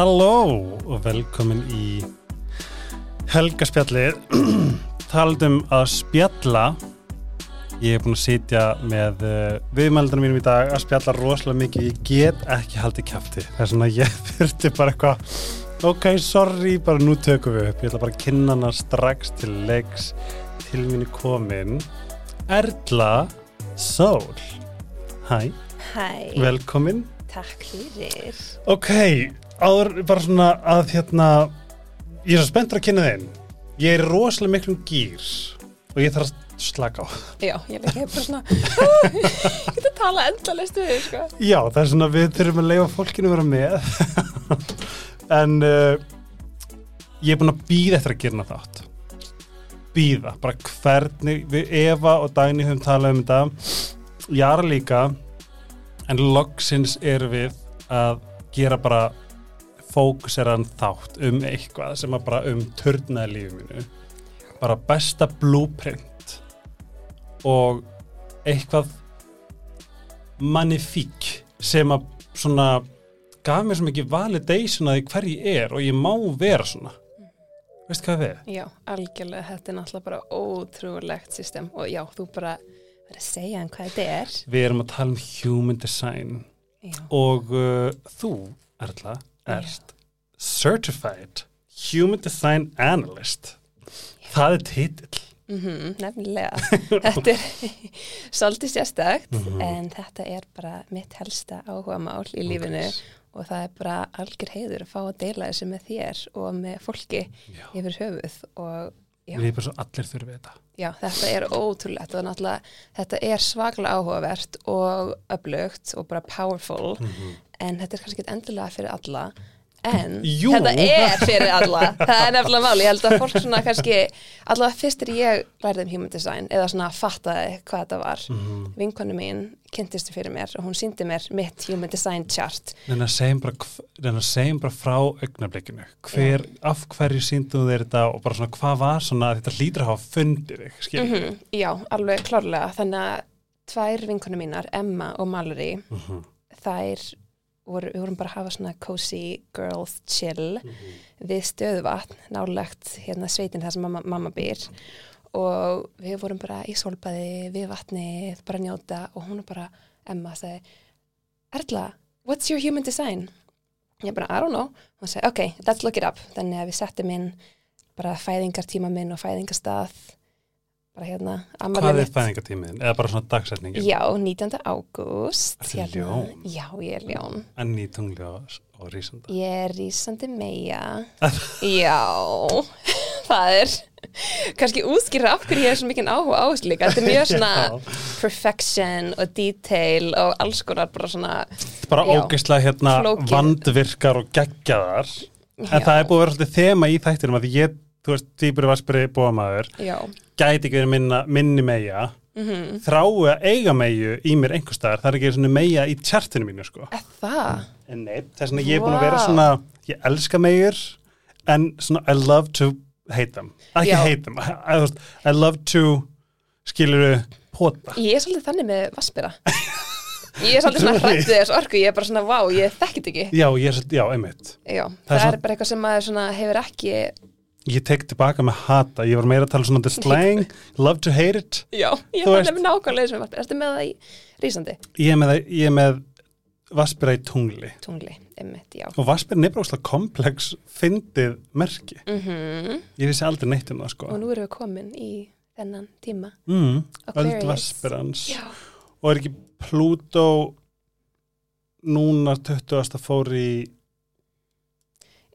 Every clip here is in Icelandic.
Halló og velkomin í helgaspjallið. Taldum að spjalla. Ég er búin að sitja með uh, viðmældanum mínum í dag að spjalla rosalega mikið. Ég get ekki haldið kæfti Það er svona að ég þurfti bara eitthvað Ok, sorry, bara nú tökum við upp. Ég ætla bara að kynna hana strax til leiks til mínu komin Erla Sól. Hæ, Hæ, velkomin. Takk fyrir. Ok, áður bara svona að hérna ég er svo spenntur að kynna þeim ég er rosalega miklum gýr og ég þarf að slaka á. Já, ég líka bara svona, ég get að tala endalist við sko. Já, það er svona við þurfum að leifa fólkinu að vera með. En uh, ég er búin að býða eftir að gera þátt. Býða, bara hvernig við Eva og Dagný höfum talað um þetta. Jara líka. En loksins erum við að gera bara fókuseran þátt um eitthvað sem að bara um törnaði lífið mínu. Bara besta blueprint og eitthvað magnifík sem að svona gaf mér svo mikið validation að því hver ég er og ég má vera svona. Veistu hvað við? Já, algjörlega, þetta er náttúrulega bara ótrúlegt system. Og já, þú bara verður að segja hann hvað þetta er. Við erum að tala um human design. Já, og uh, þú, Erla, ert certified human design analyst það er titill mm nefnilega. þetta er svolítið sérstakt, Mhm. en þetta er bara mitt helsta áhuga mál í lífinu og það er bara algjör heiður að fá að deila þessu með þér og með fólki Já. yfir höfuð og. Við erum bara svo allir þurfið þetta. Já, þetta er náttúrulega þetta er svaklega áhugavert og öflugt og bara powerful. En þetta er kannski ekki endilega fyrir alla en Jú. þetta er fyrir alla. Það er nefnilega máli, ég held að fólk svona kannski allavega fyrst er ég lærið um human design eða svona fattaði hvað þetta var. Mhm. vinkonu mín kynntistu fyrir mér og hún síndi mér mitt human design chart. En að segjum bara, frá augnablikinu. Hver, af hverju síndu þeir þetta og bara svona hvað var svona þetta hlýtur að hafa fundið mm mm Já, alveg klárlega. Þannig að tvær vinkonu mínar Emma og Mallory -hmm. þær voru, við vorum bara að hafa svona cozy girls chill við stöðuvatn, nálagt hérna sveitin þar sem mamma, mamma býr. Og við vorum bara í sólbaði við vatnið, bara njóta og hún er bara, Emma sagði Erla, what's your human design? Ég bara, I don't know. Hún sagði, ok, let's look it up. Þannig að við settum inn bara fæðingartíma minn og fæðingarstað bara hérna, hvað er mitt. fæðingatíminn eða bara svona dagsetningin Já, 19. ágúst Ertu ljón? Já, ég er ljón en í tungli og, rísanda Ég er rísandi meia. Já, það er kannski útskýra af hverju ég er svo mikið áhuga á þessu líka. Þetta er mjög svona perfection og detail og alls konar bara svona, bara ógeðslega hérna Flókið. vandvirkar og geggjaðar en Já. það er búið að vera svolítið þema í þættinum að ég, þú veist, týpur vasperi búamaður, já, gæti ekki verið minna, minni meia, mm þrái að eiga meiu í mér einhver staðar, það er ekki svona meia í tjartinu mínu, sko. er? En nei, það er svona, ég er búin að vera svona, ég elska meiur, en svona, I love to hate them. Ekki Já. hate them, I, I, I love to, skiluru, pota. Ég er svolítið þannig með vaspira. Ég er svolítið svona hrættið þessu orku, ég er bara svona, vá, ég þekkit ekki. Já, ég er svolítið, já, einmitt. Já, Það það, er er, svona- bara eitthvað sem maður svona hefur ekki, Ég tek tilbaka með hata, ég var meira að tala svona the slang, love to hate it. já, ég veist- þannig með nákvæmlega með vaspira. Ertu með það í rísandi? Ég er með, ég er með vaspera í tungli Tungli, einmitt, já. og vaspera er nefnilega komplex fyndið merki. Mm Ég vissi aldrei neitt um það sko. Og nú erum við komin í þennan tíma. Mm, öld vasperans Já. og er ekki Pluto núna 20. fór í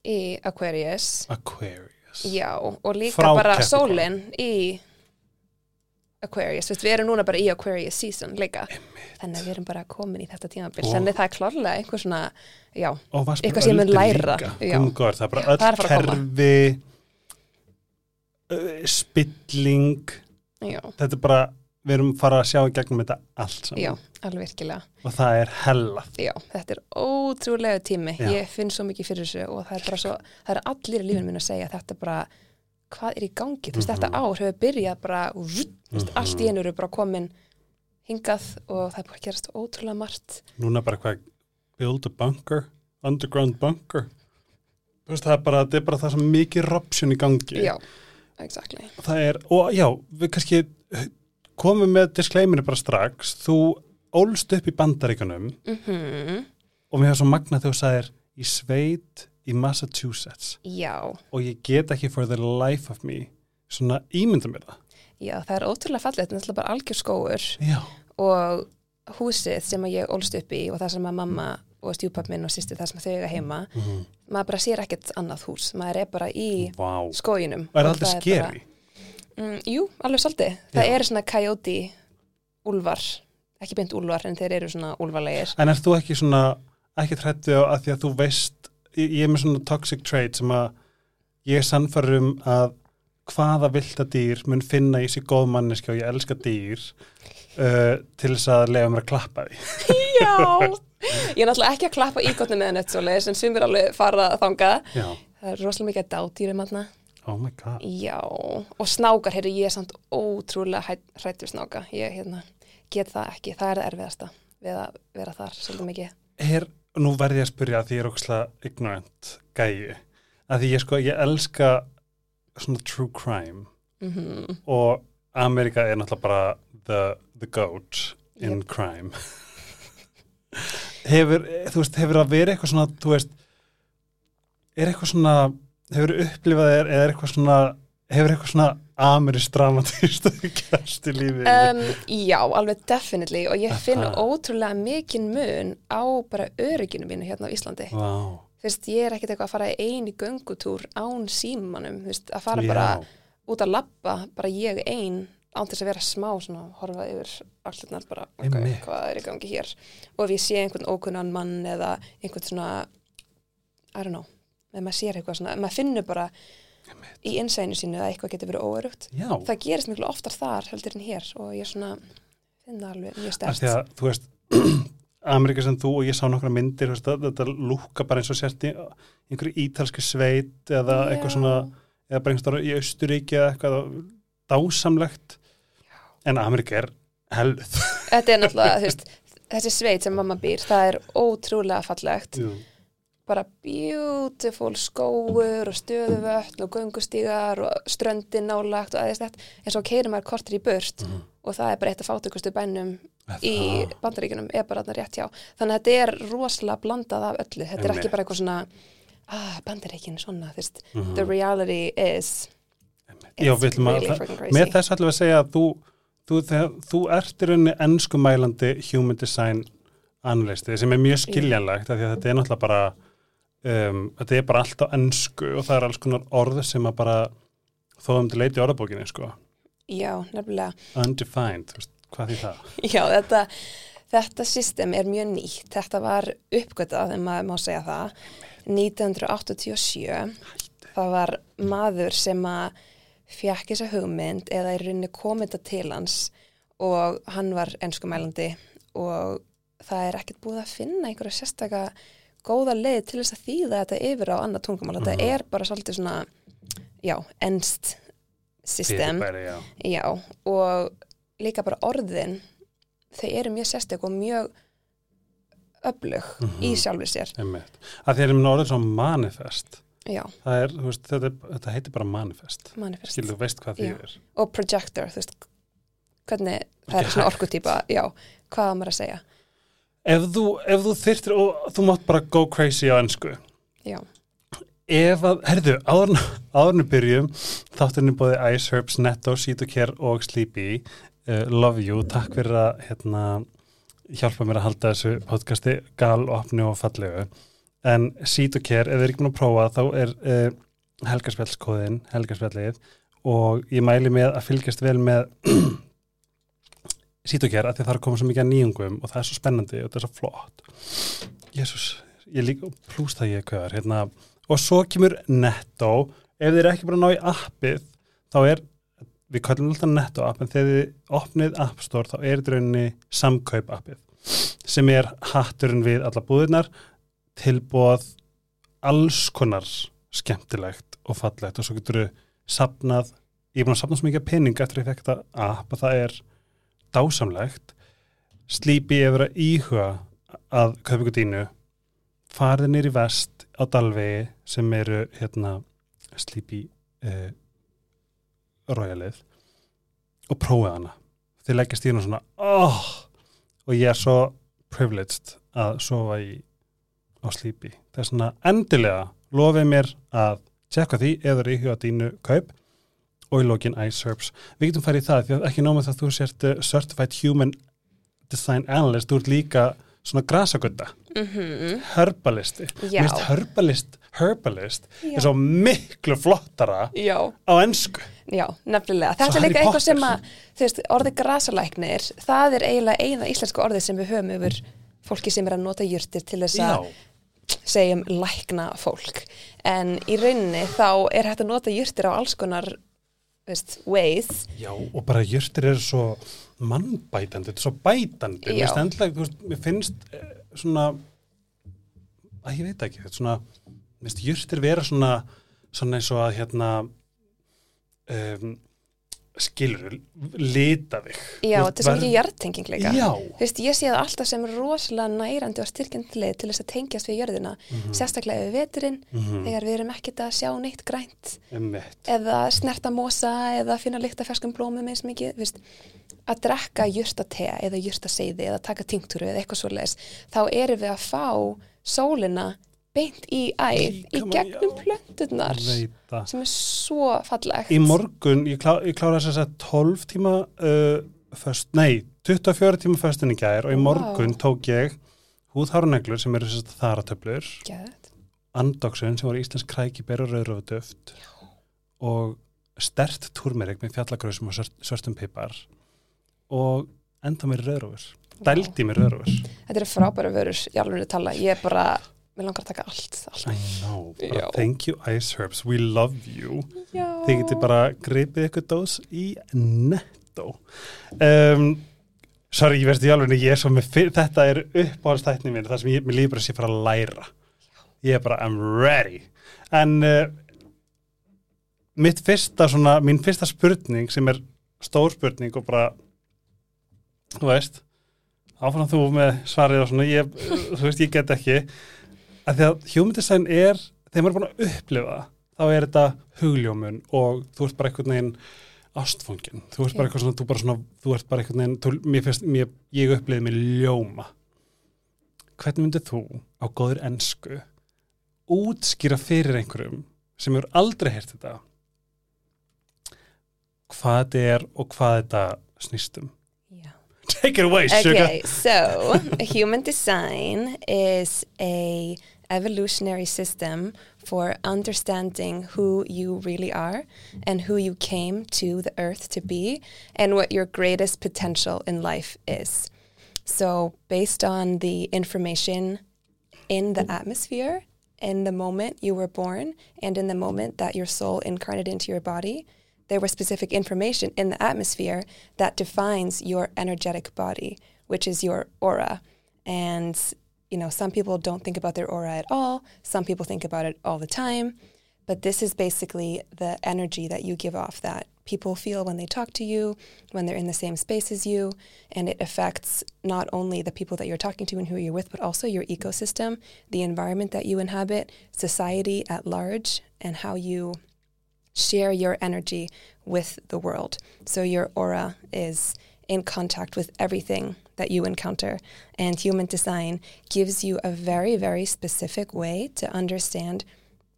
Í Aquarius. Aquarius. Já, og líka Frá bara Capricorn. sólinn í Aquarius. Veist, við erum núna bara í Aquarius season líka. Þannig að við erum bara komin í þetta tímabil. Og- Þannig það er klárlega einhver svona, já, Og vaspera Eitthvað sem ég mun öldin læra, líka. já. Gungar, það er bara Já, það er öll að fara að koma. kerfi uh, spilling já, þetta er bara, við erum fara að sjá í gegnum þetta allt saman já, alveg virkilega. og það er hellað Já, þetta er ótrúlega tími. Já. Ég finn svo mikið fyrir þessu og það er bara svo, það er allir í lífinu mínu að segja að þetta bara, hvað er í gangi? Þú veist, Mhm. þetta ár hefur byrjað bara, þú veist, Mhm. allt í einu eru bara komin hingað og það er bara að gerast ótrúlega margt. núna bara hvað build a bunker, underground bunker Þú veist, það er bara, þetta er bara það sem mikið rapsjun í gangi. já, exactly Það er, og já, við kannski komum með disclaimerinu bara strax, þú ólst upp í bandaríkanum mm og mér hefur svo magnað þegar þú sagðir í sveit í Massachusetts já, og ég get ekki for the life of me svona ímynda mér það. já, það er ótrúlega fallegt en það er bara algjör skóur Já, og húsið sem ég ólst upp í og það sem að mamma og stjúpapp minn og sýsti það sem þau eiga heima mm. maður bara sér ekkert annað hús maður er bara í vá. skóginum Og er það aldrei skeri? Mm, jú, alveg svolítið. Það eru svona coyote úlfar ekki beint úlfar en þeir eru svona úlfarlegir En er þú ekki svona, ekki trættu á að því að þú veist, ég, ég er með svona toxic trait sem að ég er sannfæður um að hvaða vilda dýr mun finna í sig góð manneski og ég elska dýr uh, til þess að lega mér að klappa því. já, ég er náttúrulega ekki að klappa ígotni með neitt svoleiðis en sumir alveg fara þangað. Já, það er rosalega mikið dátýrum aðna oh my god. já, og snákar, heyrðu, ég er samt ótrúlega hrættu snáka. Ég hérna, get það ekki, það er það erfiðasta við að vera þar svolítið mikið. Er, nú verði ég að spyrja að því ég er ókslega ignorant gæi, að því ég sko, ég elska svona true crime. Mm og Amerika er náttúrulega bara the, the goat in Yep. crime. Hefur, þú veist, hefur að vera eitthvað svona, þú veist er eitthvað svona, hefur upplifað þér eða eitthvað svona, hefur eitthvað svona amirist dramatist að gerst í lífið Um, já, alveg definitely og ég finn það? ótrúlega mikinn mun á bara örygginu mínu hérna á Íslandi. Vá, Þú veist, ég er ekkert eitthvað að fara í eini göngutúr án símanum, þú veist, að fara já, bara út að labba, bara ég ein án þess að vera smá svona horfa yfir allirnar bara, ok, Einmitt. hvað er í gangi hér og ef ég sé einhvern ókunnan mann eða einhvern svona I don't know, ef maður sér eitthvað svona maður finnur bara í innsæðinu sínu að eitthvað getur verið óörugt já, það gerist miklu oftar þar heldur en hér og ég svona finn það alveg mjög stert að, þú veist Amerika sem þú og ég sá nokkra myndir veist, þetta lúka bara eins og sért í einhverju ítalski sveit eða eitthvað svona, eða bara einhverjum í Austuríki eða eitthvað dásamlegt. En Amerika er helð þetta er náttúrulega, þú veist þessi sveit sem mamma býr, það er ótrúlega fallegt. Jú. Bara beautiful skóur og stöðuvötn og göngustígar og ströndin nálagt og aðeins þetta en svo keirir maður kortir í burt Mhm. og það er bara eitt af fátökustu bænum í Það- bandaríkunum er bara þarna rétt hjá. Þannig að þetta er rosalega blandað af öllu. Þetta er Einmitt. ekki bara eitthvað svona ah, bandaríkin svona, þú veist. Mhm. the reality is Já, við að, really crazy. Með þess ætlum við að segja að þú, þú, þegar, þú ert í rauninni ennskumælandi human design analysti sem er mjög skiljanlegt af því að þetta er náttúrulega bara um, þetta er bara allt á ennsku og það er alls konar orð sem að bara þóðum til leiti orðabókinni sko já, nefnilega undefined, hvað því það? Já, þetta, þetta system er mjög nýtt. Þetta var uppgötað, en maður má segja það, 1987. Það var maður sem að fjekk þessa hugmynd eða í rauninni komið þetta til hans og hann var ennskumælandi og það er ekkert búið að finna einhverja sérstaka góða leið til þess að þýða þetta yfir á annað tungumál. Þetta Mhm. er bara svolítið svona, já, ennst system. Fyrirbæri, já. Já, og líka bara orðin, þau eru mjög sérstök og mjög öflug Mhm. í sjálfur sér. Einmitt. Að því er um orðið svo manifest Já, það er, þú veist, þetta, þetta heitir bara manifest manifest. skil þú veist hvað því er Og projector, þú veist, hvernig, það er svona orkutýpa, já, hvað maður að segja? Ef þú, ef þú þyrtir og þú mátt bara go crazy á ennsku Já, ef að, herðu, áðurinn við byrjum, þátturinn er bóði Ice Herbs, Netto, Sítocare og Sleepy. Uh, Love you, takk fyrir að hérna, hjálpa mér að halda þessu podcasti gal, opni og fallegu. En Sítocare, ef þið er ekki búin að prófa þá er uh, helgarspjallskóðin helgarspjallið. Og ég mæli með að fylgjast vel með Sítocare að því að það er að koma svo mikið að nýjungum og það er svo spennandi og það er svo flott. Jésús, ég líka plúst það ég hvað er hérna. Og svo kemur Netto. Ef þið er ekki bara að ná í appið þá er, við kallum alltaf Netto app en þegar þið opnið App Store þá er þetta rauninni samkaup appið sem er hatturinn við alla búðirnar tilbúað alls konar skemmtilegt og fallegt. Og svo getur þið sapnað ég er búin að sapna svo mikið pening eftir að ég fekk þetta app að það er dásamlegt er verið að íhuga að kaupa ykkur dínu farið nýr í vest á Dalvegi sem eru hérna Sleepy uh, royalið og prófið hana. Þið leggjast í hana svona oh, og ég er svo privileged að sofa í á Sleepy það er svona endilega lofið mér að tjekka því eða ríkja dínu kaup og í lókin iSerbs við getum farið í það því að ekki nómið það að þú sért uh, Certified Human Design Analyst þú ert líka svona grasagönda mm herbalisti Já. Mér finnst herbalist, herbalist Já. er svo miklu flottara Já, á ennsku já, nefnilega. Þetta er líka eitthvað sem að, þú veist, orðið grasalæknir, það er eiginlega eina íslensku orðið sem við höfum yfir fólki sem er að nota jurtir til þess að segjum lækna fólk. En í rauninni þá er hægt að nota jurtir á alls konar, veist, ways. já, og bara jurtir eru svo mannbætandi, þetta er svo bætandi mér veist, mér finnst eh, svona að ég veit ekki, þetta er svona mér finnst jurtir vera svona svona eins og að hérna um, skilur lita þig Já, þetta er svo mikið hjartenging líka. Já, Þú veist, ég sé það alltaf sem rosalega nærandi og styrkjandi leið til þess að tengjast við jörðina, sérstaklega við veturinn, Mhm. þegar við erum ekkert að sjá neitt grænt Einmitt. eða snerta mosa eða finna líkt af ferskum blómum eins mikið, þú veist, að drekka jurtate eða jurtaseiði eða taka tinktúru eða eitthvað svoleiðis, þá erum við að fá sólina beint í æð, í gegnum það. sem er svo fallegt. Í morgun, ég, klá, ég klára þess að 12 tíma uh, föst, nei, 24 tíma föstin í gær og í morgun tók ég húðháruneglur sem eru þess að þaratöflur. Andoksun sem voru íslensk krækiber og rauðröfuduft og stert túrmerik með fjallagröðsum og svörstum pipar og enda mér rauðröfur dældi mér rauðröfur Þetta eru frábæra vörur, ég alveg að tala, ég er bara, mér langar að taka allt, allt. I know, bara thank you Ice Herbs, we love you. Já. þið getið bara gripið ykkur dós í netto. Um, sorry, ég veist í alveg ég er svo með, þetta er uppáhaldstætni mín það sem ég, mér bara að sé fara að læra. Ég er bara, I'm ready. En uh, mitt fyrsta svona, mín fyrsta spurning sem er stór spurning og bara þú veist áfram þú með svarið og svona ég, þú veist, ég get ekki að því að human design er þegar maður er búin að upplifa þá er þetta hugljómun og þú ert bara einhvern veginn ástfangin, þú ert bara eitthvað svona þú, bara svona, þú ert bara einhvern veginn þú, mér finnst, mér, ég upplifið mig ljóma. Hvernig myndið þú á góður ensku útskýra fyrir einhverjum sem eru aldrei heyrt þetta hvað þetta er og hvað þetta snýst um? Já. take it away, sugar. Okay, so human design is a evolutionary system for understanding who you really are and who you came to the earth to be and what your greatest potential in life is. So based on the information in the atmosphere in the moment you were born and in the moment that your soul incarnated into your body, there was specific information in the atmosphere that defines your energetic body, which is your aura. And, you know, some people don't think about their aura at all, some people think about it all the time. But this is basically the energy that you give off that people feel when they talk to you, when they're in the same space as you. And it affects not only the people that you're talking to and who you're with, but also your ecosystem, the environment that you inhabit, society at large, and how you share your energy with the world. So your aura is in contact with everything that you encounter. And human design gives you a very, very specific way to understand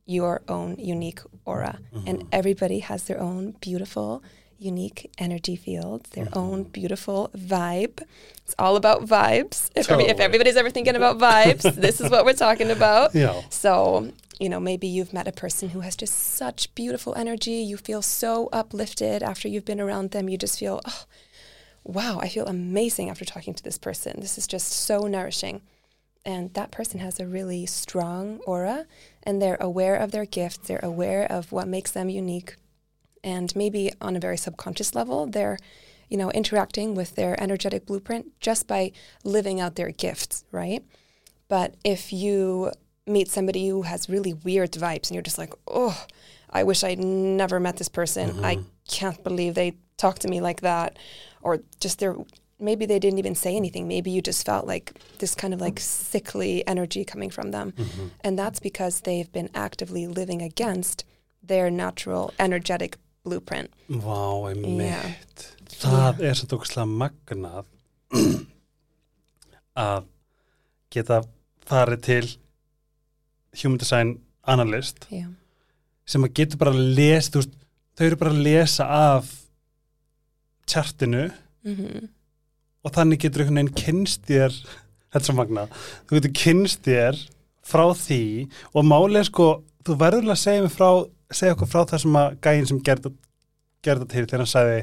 your own unique aura. And mm-hmm. everybody has their own beautiful, unique energy fields, their mm-hmm. own beautiful vibe. It's all about vibes. If, every, if everybody's ever thinking about vibes, this is what we're talking about. Já, So, you know, maybe you've met a person who has just such beautiful energy. You feel so uplifted after you've been around them. You just feel, oh, wow, I feel amazing after talking to this person. This is just so nourishing. And that person has a really strong aura and they're aware of their gifts, they're aware of what makes them unique. And maybe on a very subconscious level, they're, you know, interacting with their energetic blueprint just by living out their gifts, right? But if you meet somebody who has really weird vibes and you're just like, oh, I wish I'd never met this person. I mm-hmm. can't believe they talk to me like that. Or just their maybe they didn't even say anything. Maybe you just felt like this kind of like sickly energy coming from them. Mhm. And that's because they've been actively living against their natural energetic blueprint. Vá, Já. einmitt Það er svo tókslega magnað að geta farið til human design analyst Yeah. sem að getur bara að lesa þú veist, þau eru bara að lesa af tjartinu hmm og þannig getur einhvern veginn kynst þér þetta er svo magnað, þú getur kynst þér frá því og málið sko, þú verður að segja mig frá segja okkur frá það sem að gæinn sem gerði gerði til þegar hann sagði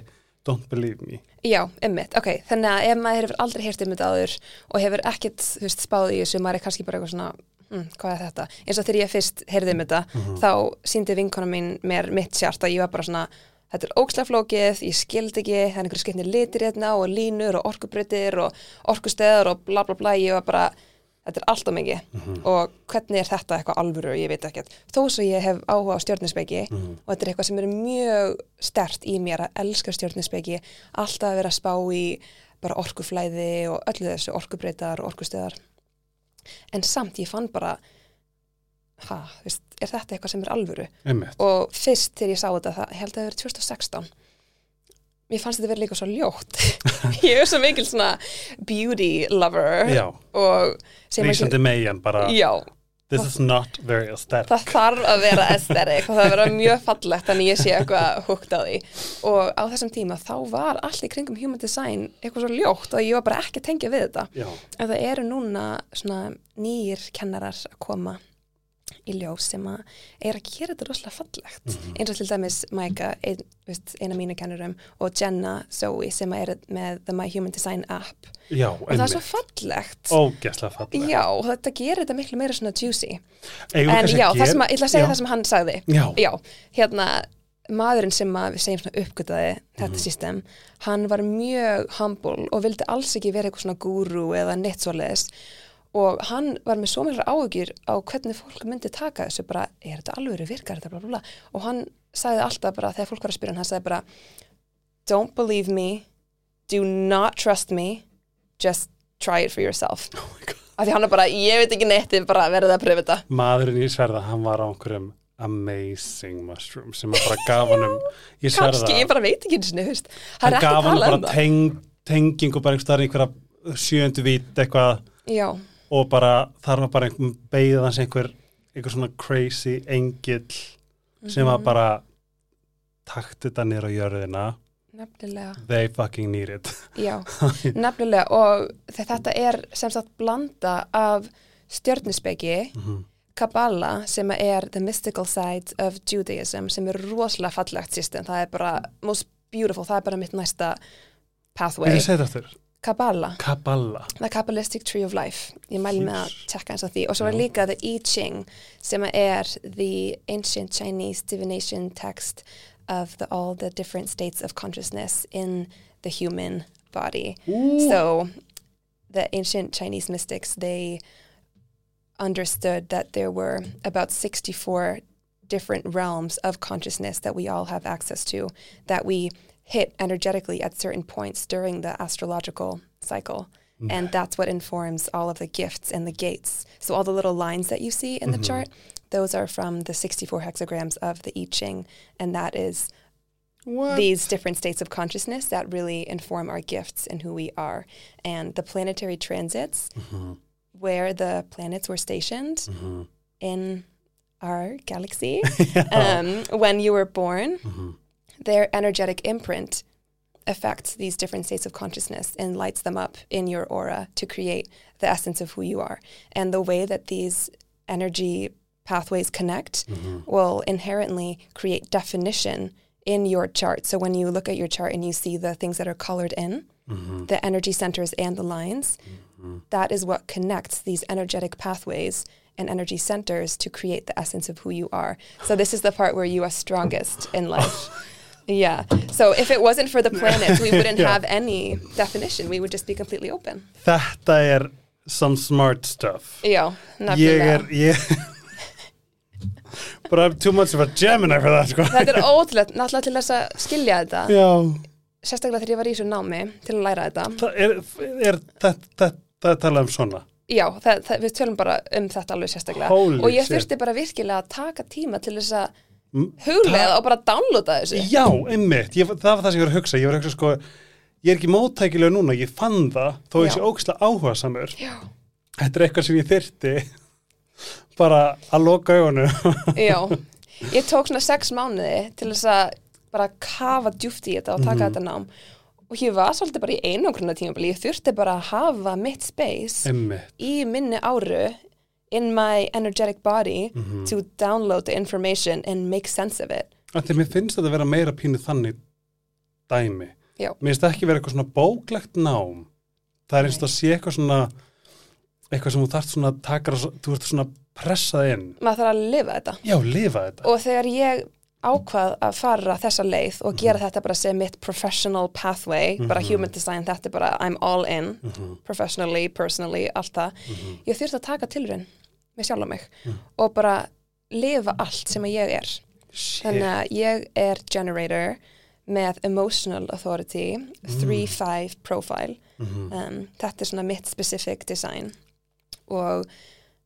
don't believe me Já, emmitt, ok, þannig að ef maður hefur aldrei heyrt um þetta áður og hefur ekkit, þú veist, spáð í þessu, maður er kannski bara eitthvað svona, hm, hvað er þetta? Eins og þegar ég fyrst heyrði um þetta, Mhm. þá síndi vinkona mín mér mitt sjart og ég var bara svona, þetta er ógslaflókið, ég skildi ekki, það er einhverju skipnir litir hérna og línur og orkubreytir og orkustöðar og bla bla bla, ég var bara, þetta er allt og mikið Mhm. og hvernig er þetta eitthvað alvöru, ég veit ekkert. Þó svo ég hef áhuga á stjórninspeiki, Mhm. og þetta er eitthvað sem er mjög stert í mér að elska stjórninspeiki alltaf að vera að spá í bara orkuflæði og öllu þessu orkubreytar og orkustöðar en samt ég fann bara ha, veist, er þetta eitthvað sem er alvöru? Einmitt, og fyrst þegar ég sá þetta það held að það verið 2016 mér fannst þetta verið líka svo ljótt. Ég er svo mikil svona beauty lover já, og rísandi megin bara, já, this is not very aesthetic. Það þarf að vera aesthetic og það vera mjög fallegt þannig ég sé eitthvað húgt á því. Og á þessum tíma þá var allt í kringum human design eitthvað svo ljótt og ég var bara ekki að tengja við þetta. Já, en það eru núna svona nýjir kennarar að koma í ljós sem að er að gera þetta rosalega fallegt. Mhm. eins og til dæmis Maika, ein, eina mínu kennurum og Jenna Zoe sem er með The My Human Design app. Já, og það er svo fallegt. Ógeðslega fallegt. Já, og þetta gerir þetta miklu meira svona juicy. Við En já, að það sem að, ég ætla að segja Já. það sem hann sagði. Já, Já, hérna maðurinn sem að við segjum svona uppgötaði þetta Mhm. system, hann var mjög humble og vildi alls ekki vera eitthvað svona gúru eða neitt svoleiðis og hann var með svo mjög áhugjur á hvernig fólk myndi taka þessu bara, er þetta alveg virkar þetta bla bla bla? Og hann sagði alltaf bara, þegar fólk var að spyrja hann, hann sagði bara don't believe me. Do not trust me. Just try it for yourself. Oh af því hann er bara, ég veit ekki neitt þið bara verðið að pröfa þetta. Maðurinn í sverða, hann var á einhverjum amazing mushroom sem að bara gaf honum ég sverða, kannski, ég bara veit ekki eins og hann gaf bara um það. teng, tenging og bara einhverja sjöndu vít eitthvað. Já, og bara þar var bara einhver beigð hans einhver, einhver svona crazy engill sem var Mhm. bara takt þetta nýr á jörðina. Nefnilega, they fucking need it. Já, nefnilega. Og þe- þetta er sem sagt blanda af stjörnuspeki Mhm. Kabbalah sem er the mystical side of Judaism sem er rosalega fallegt system, það er bara most beautiful, það er bara mitt næsta pathway, ég segi þetta aftur, Kabbalah. Kabbalah. The Kabbalistic Tree of Life. Ég mæli með að tjekka eins af því. Og svo er líka The I Ching sem er the ancient Chinese divination text of the, all the different states of consciousness in the human body. Ooh. so the ancient Chinese mystics they understood that there were about 64 different realms of consciousness that we all have access to that we hit energetically at certain points during the astrological cycle. And that's what informs all of the gifts and the gates. So all the little lines that you see in the chart, those are from the 64 hexagrams of the I Ching. And that is What? these different states of consciousness that really inform our gifts and who we are. And the planetary transits, Mhm, where the planets were stationed mhm. in our galaxy Já. um, when you were born, Mhm. Their energetic imprint affects these different states of consciousness and lights them up in your aura to create the essence of who you are. And the way that these energy pathways connect Mhm. will inherently create definition in your chart. So when you look at your chart and you see the things that are colored in, Mhm. the energy centers and the lines, Mhm. that is what connects these energetic pathways and energy centers to create the essence of who you are. So this is the part where you are strongest in life. Yeah. So if it wasn't for the planets, we wouldn't Yeah. have any definition. We would just be completely open. Þetta er some smart stuff Já, Ég nefnilega. er ég... But I'm too much of a Gemini for that sko. Þetta er ótrúlega, náttúrulega til þess að skilja þetta. Já, sérstaklega þegar ég var í þessu námi til að læra þetta. Það er, er þetta, er talað um svona Já, það, það, við tölum bara um þetta alveg sérstaklega. Holy og ég shit. þurfti bara virkilega að taka tíma til þess að huglega og bara downloada þessu. Já, einmitt, ég, það var það sem ég var að hugsa. Ég var að hugsa sko, ég er ekki móttækilega núna ég fann það, þó ég sé ógislega áhuga samur þetta er eitthvað sem ég þyrti bara að loka augunum. Já, ég tók svona sex mánuði til þess að bara kafa djúft í þetta og taka Mhm. þetta nám. Og ég var svolítið bara í einangrunna tímabili ég þurfti bara að hafa mitt space einmitt, í minni áru in my energetic body Mhm. to download the information and make sense of it. Því mér finnst þetta að vera meira pínu þannig dæmi. Já. mér finnst það ekki vera eitthvað svona bóklegt nám. Það er eins og að sé eitthvað svona eitthvað sem þú þarft svona að taka þú ert svona pressað inn. Maður þarf að lifa þetta. Já, lifa þetta. Og þegar ég ákvað að fara þessa leið og gera þetta bara sem mitt professional pathway, bara Mhm. human design þetta er bara I'm all in, Mhm, professionally personally, allt það. Mhm. ég þurfti að taka tilraun með sjálf mig Mm. og bara lifa allt sem að ég er Shit. þannig að ég er generator með emotional authority 3-5 profile Mhm. um, þetta er svona mitt specific design og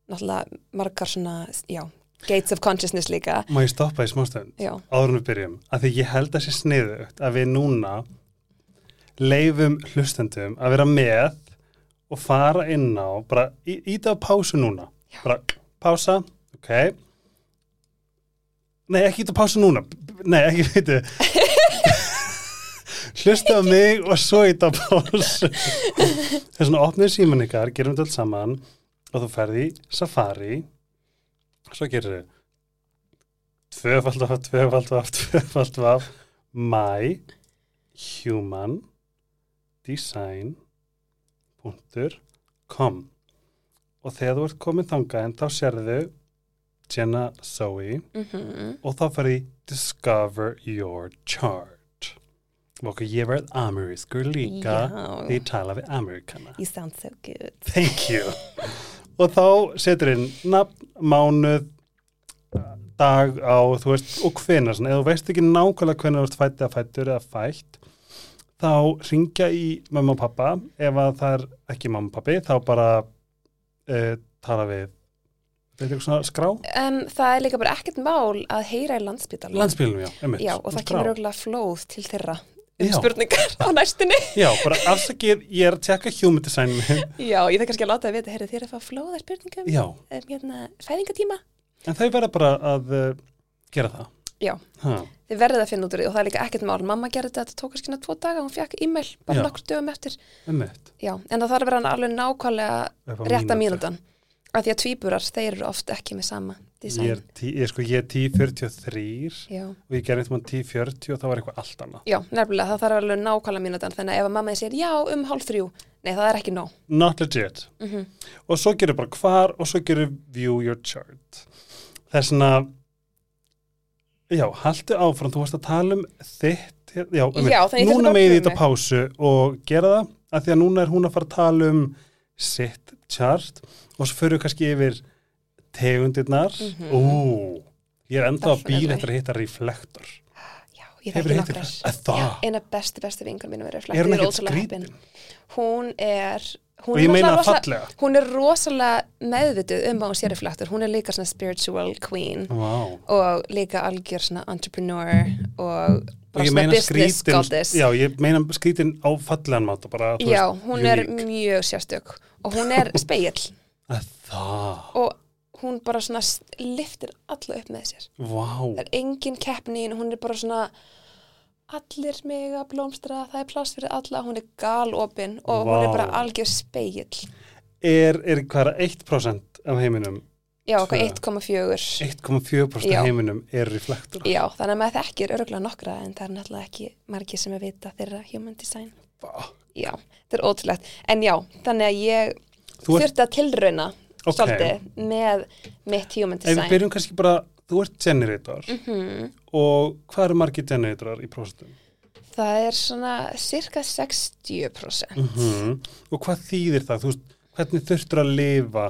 náttúrulega margar svona, já, gates of consciousness líka Má ég stoppa í smástund já, áður en við byrjum að því ég held að sé sniðugt að við núna leifum hlustendum að vera með og fara inn á bara íta á pásu núna. Bara pása, ok. Nei ekki á pásu núna. Nei ekki veitu. Hlusta á mig og svo á pásu. Þess vegna opnið síman ykkar gerum þetta allt saman og þú ferði safari. Svo gerir þau tvöfald af, tvöfald af, tvöfald af. My human design punktur com og þegar þú ert komin þangað en þá sérðu Jenna Zoe mm og þá ferði discover your chart. Og okkur ég verð amerískur líka því ég tala við amerikana. You sound so good. Thank you. og þá setur inn nafn, mánuð, dag á, þú veist, og hvenær, svona, eða þú veist ekki nákvæmlega hvenær þú ert fætt eða fættur eða fætt, þá ringja í mamma og pappa, ef að það er ekki mamma og pappi, þá bara uh, tala við, veit eitthvað svona skrá? um, það er líka bara ekkert mál að heyra í landspítal Landsbílum, já, einmitt. já, og það skrá. kemur auðvitað flóð til þeirra um Já. spurningar á næstunni Já, bara afsakið, ég er að tjekka human design minn. já, ég þarf kannski að láta það vita, heyrðu þér að fá flóða spurningum Já, um hérna, fæðingatíma en þau verða bara að uh, gera það. Já. Ha. þið verðið að finna út úr því og það er líka ekkert mál mamma gerði þetta, þetta tók kannski hérna tvo daga hún fekk e-mail bara nokkur dögum eftir já, en það þarf að vera alveg nákvæmlega rétta mínútu. mínútan af því að tvíburar, þeir eru oft ekki með sama Ég er, design tí, ég, sko, ég er 1043 já. og ég gerði eitthvað 1040 og það var eitthvað allt annað. já, nefnilega, það þarf alveg nákvæmlega mínútan þannig að ef að mamma segir já um hálf þrjú nei, það er ekki nóg Not legit. mm Og svo gerir bara hvar og svo gerir view your chart. Það er svona, já, haltu áfram, þú varst að tala um þitt, já, um Já, núna að með þetta mig. pásu og gera það, af því að núna er hún að fara að tala um sitt chart og svo fyrir við kannski yfir tegundirnar. Mhm. Ú, ég er enda að býða Definitely. eftir að hitta reflektor. já, ég þekki hittir nokkrar? Að eina bestu, bestu vingur mínum er Er reflektur, hún er ekkert skrítin? hún er hún Og er ég meina það rosa- fallega. hún er rosalega meðvituð um að hún sé reflektur hún er líka svona spiritual queen Vá. og líka algjör svona entrepreneur og Og bara ég svona business skrítin, goddess já, ég meina skrítin á fallegan máta bara, Já, hún er unique. mjög sérstök og hún er speill og hún bara svona liftir alla upp með sér vá, það er engin keppni í hún er bara svona allir mig að blómstra það er pláss fyrir alla, hún er galopin og hún er bara algjör speill er, er hverja 1% af heiminum, Já, okkar Tvö. 1,4 1,4% Já. af heiminum er reflektor. Já, þannig að maður þekkir örgulega nokkra en það er náttúrulega ekki margir sem að vita þeirra human design. Vá. Já, þetta er ótrúlegt. En já, þannig að ég þurfti að tilrauna Ok. svolítið með mitt human ef við design. byrjum kannski bara, þú ert generator Mhm. og hvað eru margir generatorar í prosentum? Það er svona cirka 60%. Mm Og hvað þýðir það? Þú veist, hvernig þurftur að lifa?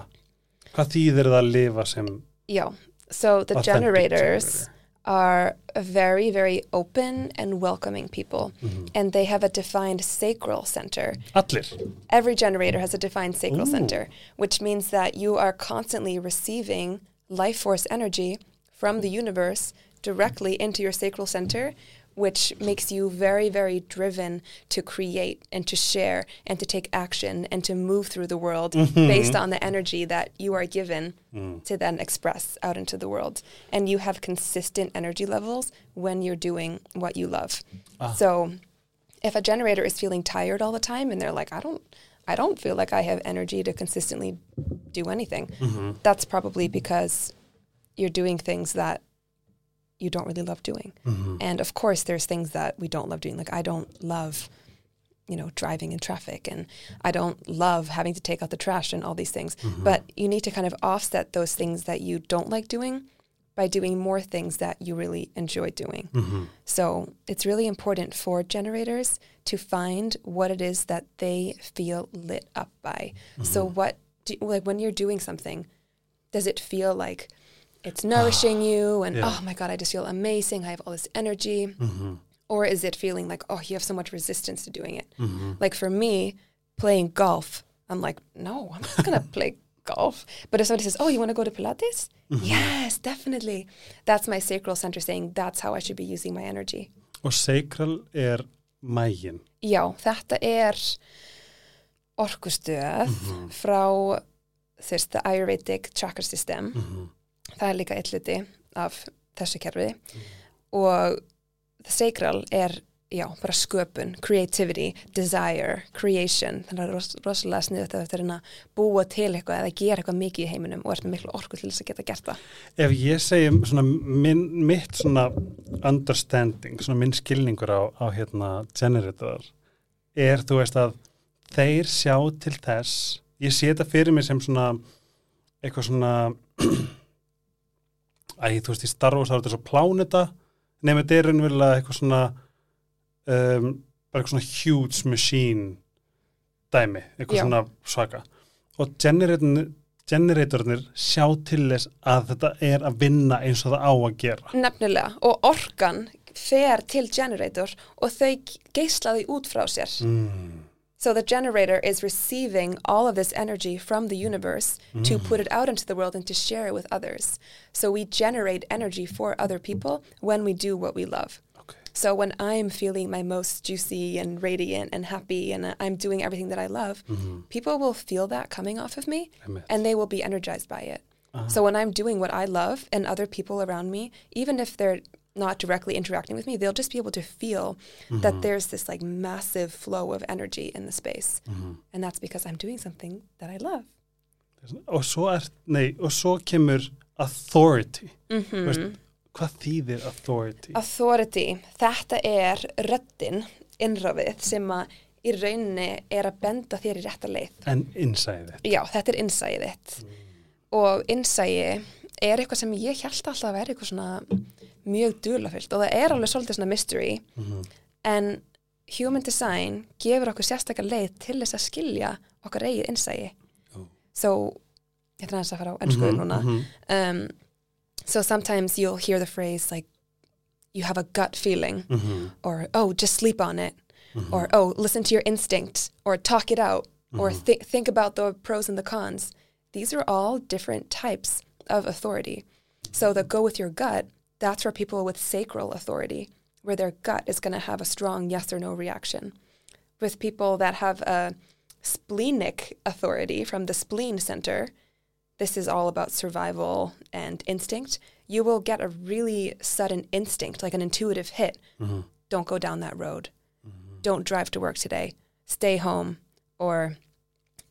Hvað þýðir það að lifa sem Já, so the authentic generators generator? are very, very open and welcoming people. And they have a defined sacral center. Allir. Every generator has a defined sacral Ooh. center, which means that you are constantly receiving life force energy from the universe directly into your sacral center, which makes you very, very driven to create and to share and to take action and to move through the world mm-hmm. based on the energy that you are given mm. to then express out into the world. And you have consistent energy levels when you're doing what you love. Ah. So if a generator is feeling tired all the time and they're like, I don't I don't feel like I have energy to consistently do anything. Mm-hmm. That's probably because you're doing things that you don't really love doing. Mm-hmm. And of course there's things that we don't love doing. Like I don't love you know driving in traffic and I don't love having to take out the trash and all these things. Mm-hmm. But you need to kind of offset those things that you don't like doing by doing more things that you really enjoy doing. Mm-hmm. So it's really important for generators to find what it is that they feel lit up by. So what do, like when you're doing something, does it feel like it's nourishing you and Yeah. oh my god, I just feel amazing. I have all this energy. Or is it feeling like oh, you have so much resistance to doing it? Like for me, playing golf, I'm like, no, I'm not gonna play golf. But if somebody says, oh, you want to go to Pilates? Yes, definitely. That's my sacral center saying that's how I should be using my energy. Og sacral er mægin. Já, þetta er orkustöð frá þess, the Ayurvedic chakra system. Það er líka eitt hluti af þessu kerfi og the sacral er, já, bara sköpun, creativity, desire, creation. Þannig að það er ros rosalega sniðut að þetta er að búa til eitthvað eða gera eitthvað mikið í heiminum og ert með miklu orku til þess að geta gert það. Ef ég segi svona minn, mitt svona understanding, svona minn skilningur á, á hérna generator er þú veist að þeir sjá til þess, ég sé þetta fyrir mig sem svona eitthvað svona æ, þú veist, í Star Wars þá er þetta svo pláneta nefnir þetta er raunverulega eitthvað svona um, bara eitthvað svona huge machine dæmi, eitthvað Já. svona svaka og generatornir generatornir sjá til þess að þetta er að vinna eins og það á að gera Nefnilega, og orkan fer til generator og þau geisla því út frá sér. mm. So the generator is receiving all of this energy from the universe to mm. put it out into the world and to share it with others. So we generate energy for other people when we do what we love. okay. So when I'm feeling my most juicy and radiant and happy and I'm doing everything that I love, mm-hmm. people will feel that coming off of me and they will be energized by it. Uh-huh. So when I'm doing what I love and other people around me, even if they're not directly interacting with me, they'll just be able to feel that there's this like massive flow of energy in the space. And that's because I'm doing something that I love. og svo er, nei, og svo kemur authority Mhm. Þú veist, hvað þýðir authority Authority, þetta er röddin, innrafið sem að í rauninni er að benda þér í rétta leið. en innsæðið Já, þetta er innsæið þitt. Og innsæi er eitthvað sem ég held alltaf að vera eitthvað svona mjög dulafyllt og það er alveg svolítið svona mystery. En human design gefur okkur sérstakar leið til þess að skilja okkar eigið innsæi. Ó. So, ég ætla aðeins að fara á ennskuðu núna. Um, so sometimes you'll hear the phrase like, you have a gut feeling, or oh, just sleep on it, or oh, listen to your instinct, or talk it out, or th- think about the pros and the cons. These are all different types of authority. So the go with your gut, that's for people with sacral authority, where their gut is going to have a strong yes or no reaction. With people that have a splenic authority from the spleen center, this is all about survival and instinct. You will get a really sudden instinct, like an intuitive hit. Mm-hmm. Don't go down that road. Mm-hmm. Don't drive to work today. Stay home. Or,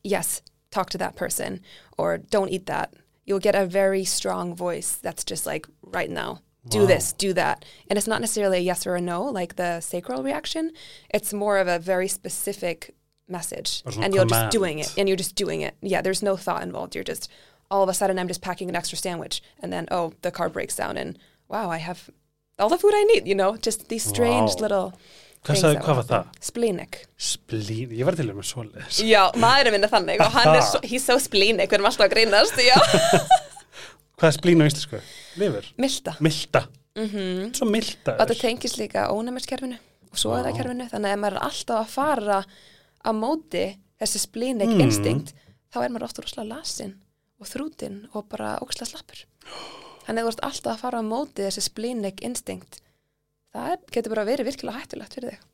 yes, talk to that person. Or, don't eat that. You'll get a very strong voice that's just like, right now, do Wow. this, do that. And it's not necessarily a yes or a no, like the sacral reaction. It's more of a very specific message. Or some And you're just doing command. it. And you're just doing it. Yeah, there's no thought involved. You're just, all of a sudden, I'm just packing an extra sandwich. And then, oh, the car breaks down. And wow, I have all the food I need, you know? Just these strange Wow. little Hvað things sagði- that hvað will var það? happen. Splenic. Splín, ég var til og með svoleiðis Já, maðurinn minn er þannig og hann er svo, he's so splenic, við erum alltaf að grínast, já. Hvað er splín á íslensku? Lifur? Milta. Milta mm svo og mildaður þetta tengist líka ónæmiskerfinu og svoðakerfinu, þannig að ef maður er alltaf að fara á móti þessi splínik Mm. instinkt, þá er maður ofta rosalega lasin og þrútin og bara óksla slappur þannig að þú ert alltaf að fara á móti þessi splínik instinkt það er, getur bara verið virkilega hættulegt fyrir þig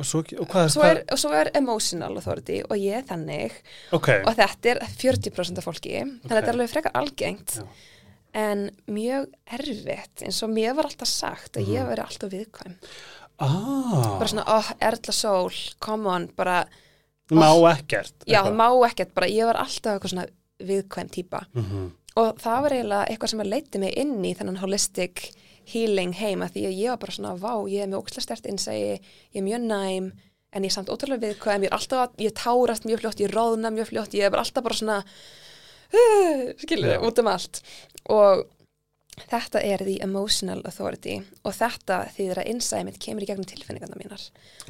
og, svo, og hvað svo er, og svo er emotional authority og ég er þannig ok, og þetta er 40% af fólki þannig að Ok. þetta er alveg frekar algengt Já. en mjög erfitt eins og mér var alltaf sagt að Mhm. ég veri alltaf viðkvæm ah, bara svona, oh, Erla Sól, come on bara, má ekkert já, eitthvað. má ekkert bara, ég var alltaf eitthvað svona viðkvæm típa Mhm. og það var eiginlega eitthvað sem að leiti mig inn í þennan holistic healing heima því að ég var bara svona, vá, ég er með ókslega stert innsægi, ég er mjög næm en ég er samt ótrúlega viðkvæm, ég er alltaf að, ég tárast mjög fljótt, ég róðna mjög fljótt ég er bara alltaf bara svona uh, skilur, Já. út um allt og þetta er the emotional authority og þetta þýðir að innsæði mitt kemur í gegnum tilfinningarna mínar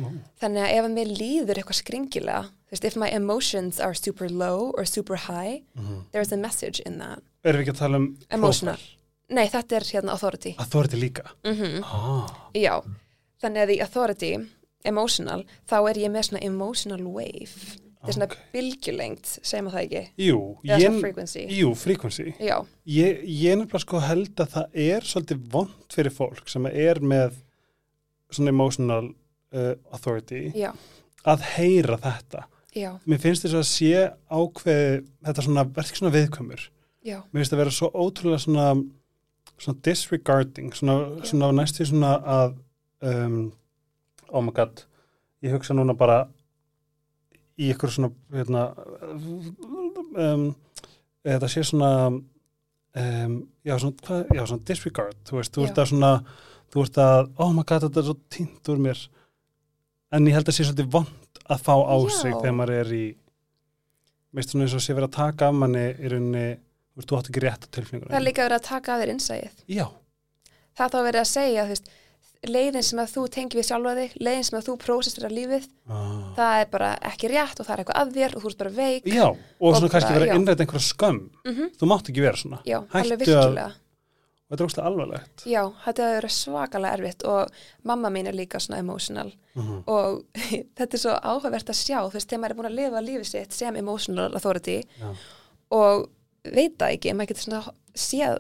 Ó. þannig að ef að mér líður eitthvað skringilega þú veist, if my emotions are super low or super high, Mhm. there's a message in that erum við ekki að tala um Emotional. Nei, þetta er hérna authority. að ert líka Mm ah. Já, þannig að í authority, emotional, þá er ég með svona emotional wave. Þetta er svona Ok. bylgjulengt, segir maður það ekki? jú, Eða svona frequency. jú, frequency Já, ég, ég nefnilega sko held að það er svolítið vond fyrir fólk sem er með svona emotional uh, authority já, að heyra þetta já, mér finnst þess að sé ákveði þetta svona, verður svona viðkvæmur já, mér finnst það vera svo ótrúlega svona, svona disregarding svona, Já. svona næstu svona að um, oh my god ég hugsa núna bara í ykkur svona hérna, um, þetta sé svona um, já, svona, hvað, já, svona disregard þú veist, þú Já. ert að svona þú ert að, oh my god, þetta er svo tínt úr mér en ég held að sé svolítið vond að fá á Já. sig þegar maður er í veist svona eins og sé verið að taka af manni í rauninni, þú átt ekki rétt á tilfinningunum. það er líka verið að taka að þér innsæið. Já, Það er þá verið að segja, þú veist, leiðin sem að þú tengi við sjálfa þig, leiðin sem að þú prósistur að lífið, ah. það er bara ekki rétt og það er eitthvað að þér og þú ert bara veik. já og, Og svona kannski verið að innræta einhverja skömm Mm þú mátt ekki vera svona Já, alveg Hættu að- virkilega. og þetta er óslega alvarlegt Já, þetta hefur verið svakalega erfitt og mamma mín er líka svona emotional Mhm. og þetta er svo áhugavert að sjá þú veist, þegar maður er búin að lifa lífið sitt sem emotional authority Já. og veit það ekki, maður getur svona séð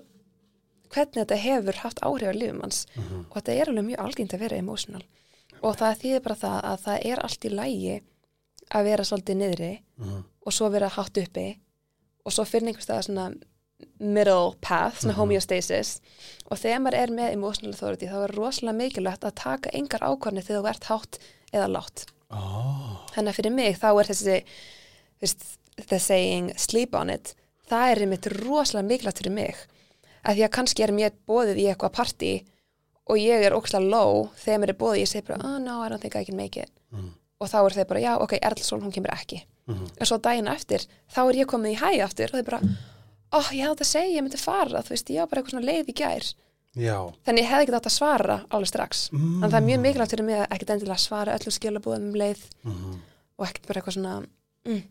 hvernig þetta hefur haft áhrif á lífum hans Mhm. og þetta er alveg mjög algengt að vera emotional og það þýðir bara það að það er allt í lægi að vera svolítið niðri Mhm. og svo vera hátt uppi og svo finna einhvers staðar svona middle path, svona Mhm. homeostasis og þegar maður er með emotional authority þá er rosalega mikilvægt að taka engar ákvarni þegar þú ert hátt eða látt Ah. þannig að fyrir mig þá er þessi the saying sleep on it það er einmitt rosalega mikilvægt fyrir mig að því að kannski er mér bóðið í eitthvað partí og ég er ókslega low þegar mér er bóðið, ég segi bara oh no, I don't think I can make it Mhm. og þá er þeir bara, já, ok, Erlsson, hún kemur ekki Mhm. en svo daginn eftir, þá er ég komið í hæ aftur og þeir bara, ó, ég þetta að segja ég myndi fara, þú veist, ég var bara eitthvað svona leið í gær Já þannig ég hefði ekki átt að svara alveg strax mm. en það er mjög mikilvægt fyrir mig að ekkert endilega svara öllu skilabúðum um leið Mhm. og ekkert bara eitthvað svona mm,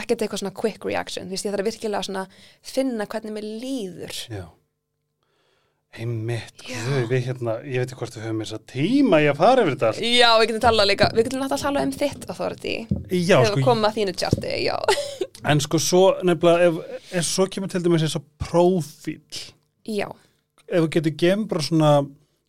ekkert eitthvað svona quick reaction. Þú veist, ég þarf virkilega svona finna hvernig mér líður. Já. Guð, við hérna, ég veit ekki hvort við höfum þess að tíma í að fara yfir þetta allt. Já, við getum talað líka, við getum náttúrulega talað um þitt authority, Já, þegar sko, við komum að þínu tjarti, já. En sko svo nefnilega, ef, ef svo kemur til dæmis eins og prófíl, Já, ef getur gefum bara svona,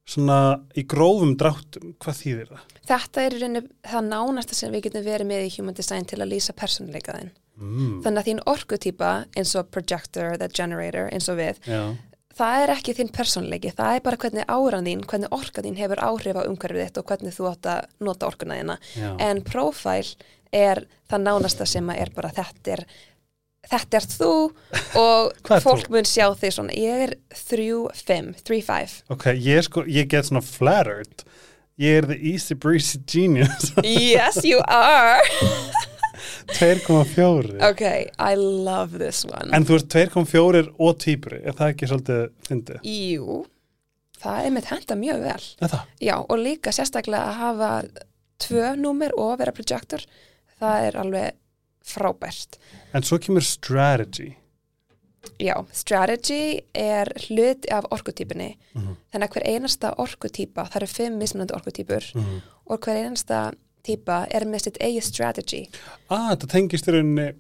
svona í grófum dráttum, hvað þýðir það? þetta er rauninni það nánasta sem við getum verið með í human design til að lýsa persónuleikaðin Mm. þannig að þín orkutýpa eins og projector eða generator eins og við Já, það er ekki þín persónleiki, það er bara hvernig áran þín, hvernig orka þín hefur áhrif á umhverfið þitt og hvernig þú átt að nota orkuna þína já. en profile er það nánasta sem er bara þetta er þetta er þú og ert fólk mun sjá þig svona ég er 3-5, 3-5 Ok, ég sko, ég get svona flattered. Ég er the easy breezy genius. yes you are 2,4. ok, I love this one En þú ert 2,4 og týpuri, er það ekki svolítið fyndið? jú, það er með henda mjög vel Er það? já, og líka sérstaklega að hafa tvö númer og vera projector það er alveg frábært En svo kemur strategy. Já, strategy er hlut af orkutípunni Mhm. þannig að hver einasta orkutýpa, það eru fimm mismunandi orkutýpur Mhm. og hver einasta típa er með sitt eigið strategy Ah, þetta tengist í rauninni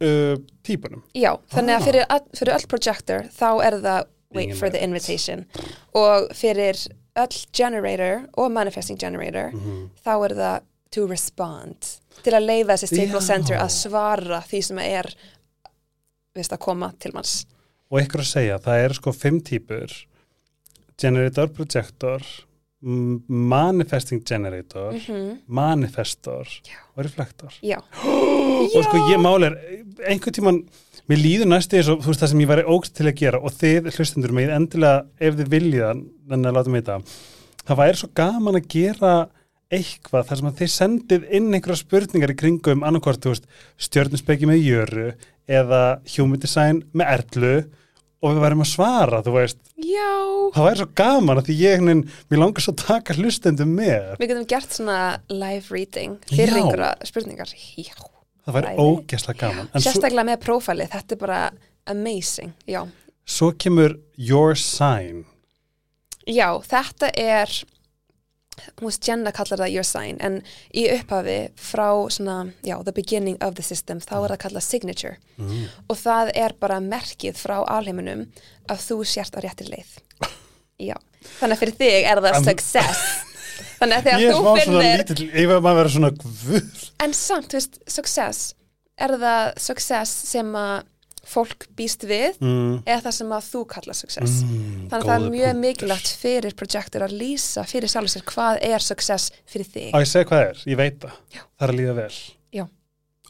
uh, típunum. Já, þannig Ah. að fyrir, fyrir öll projector þá er það wait Ingen for the invitation og fyrir öll generator og manifesting generator Mhm. þá er það to respond til að leiða þessi sacral Já. center að svara því sem er veist, að koma til manns Og ykkur að segja, það eru sko fimm típur, generator, projector, manifesting generator, mm manifestor Já. og reflektor. Já, Og sko ég mál er, einhvern tíman, mér líður næstu eins og þú veist það sem ég væri ógst til að gera og þið hlustendur mig endilega ef þið viljið þannig að láta mig þetta. Það væri svo gaman að gera eitthvað þar sem að þið sendið inn einhverja spurningar í kringum veist, stjörnusbeki með jöru eða human design með erlu og við værim að svara, þú veist, já það væri svo gaman að því ég, mér langar svo að taka hlustendum með. Við getum gert svona live reading fyrir Já. einhverja spurningar Já, Það væri ógesla gaman. En svo, sérstaklega með prófælið, þetta er bara amazing, já svo kemur your sign. Já, þetta er hún veist Jenna kallar það your sign en í upphafi frá svona, já, the beginning of the system þá er það kallað signature. Mm. og það er bara merkið frá alheiminum að þú sért á réttir leið. Já, þannig að fyrir þig er það success. Þannig að þegar þú finnir guð. en samt, þú veist, success. Er það success sem að fólk býst við Mm. eða það sem að þú kalla success Mm, þannig að það er mjög punktur. mikilvægt fyrir projektur að lýsa fyrir sjálf sér hvað er success fyrir þig Á ég segja hvað er, ég veit það. Já. Það er að líða vel. Já.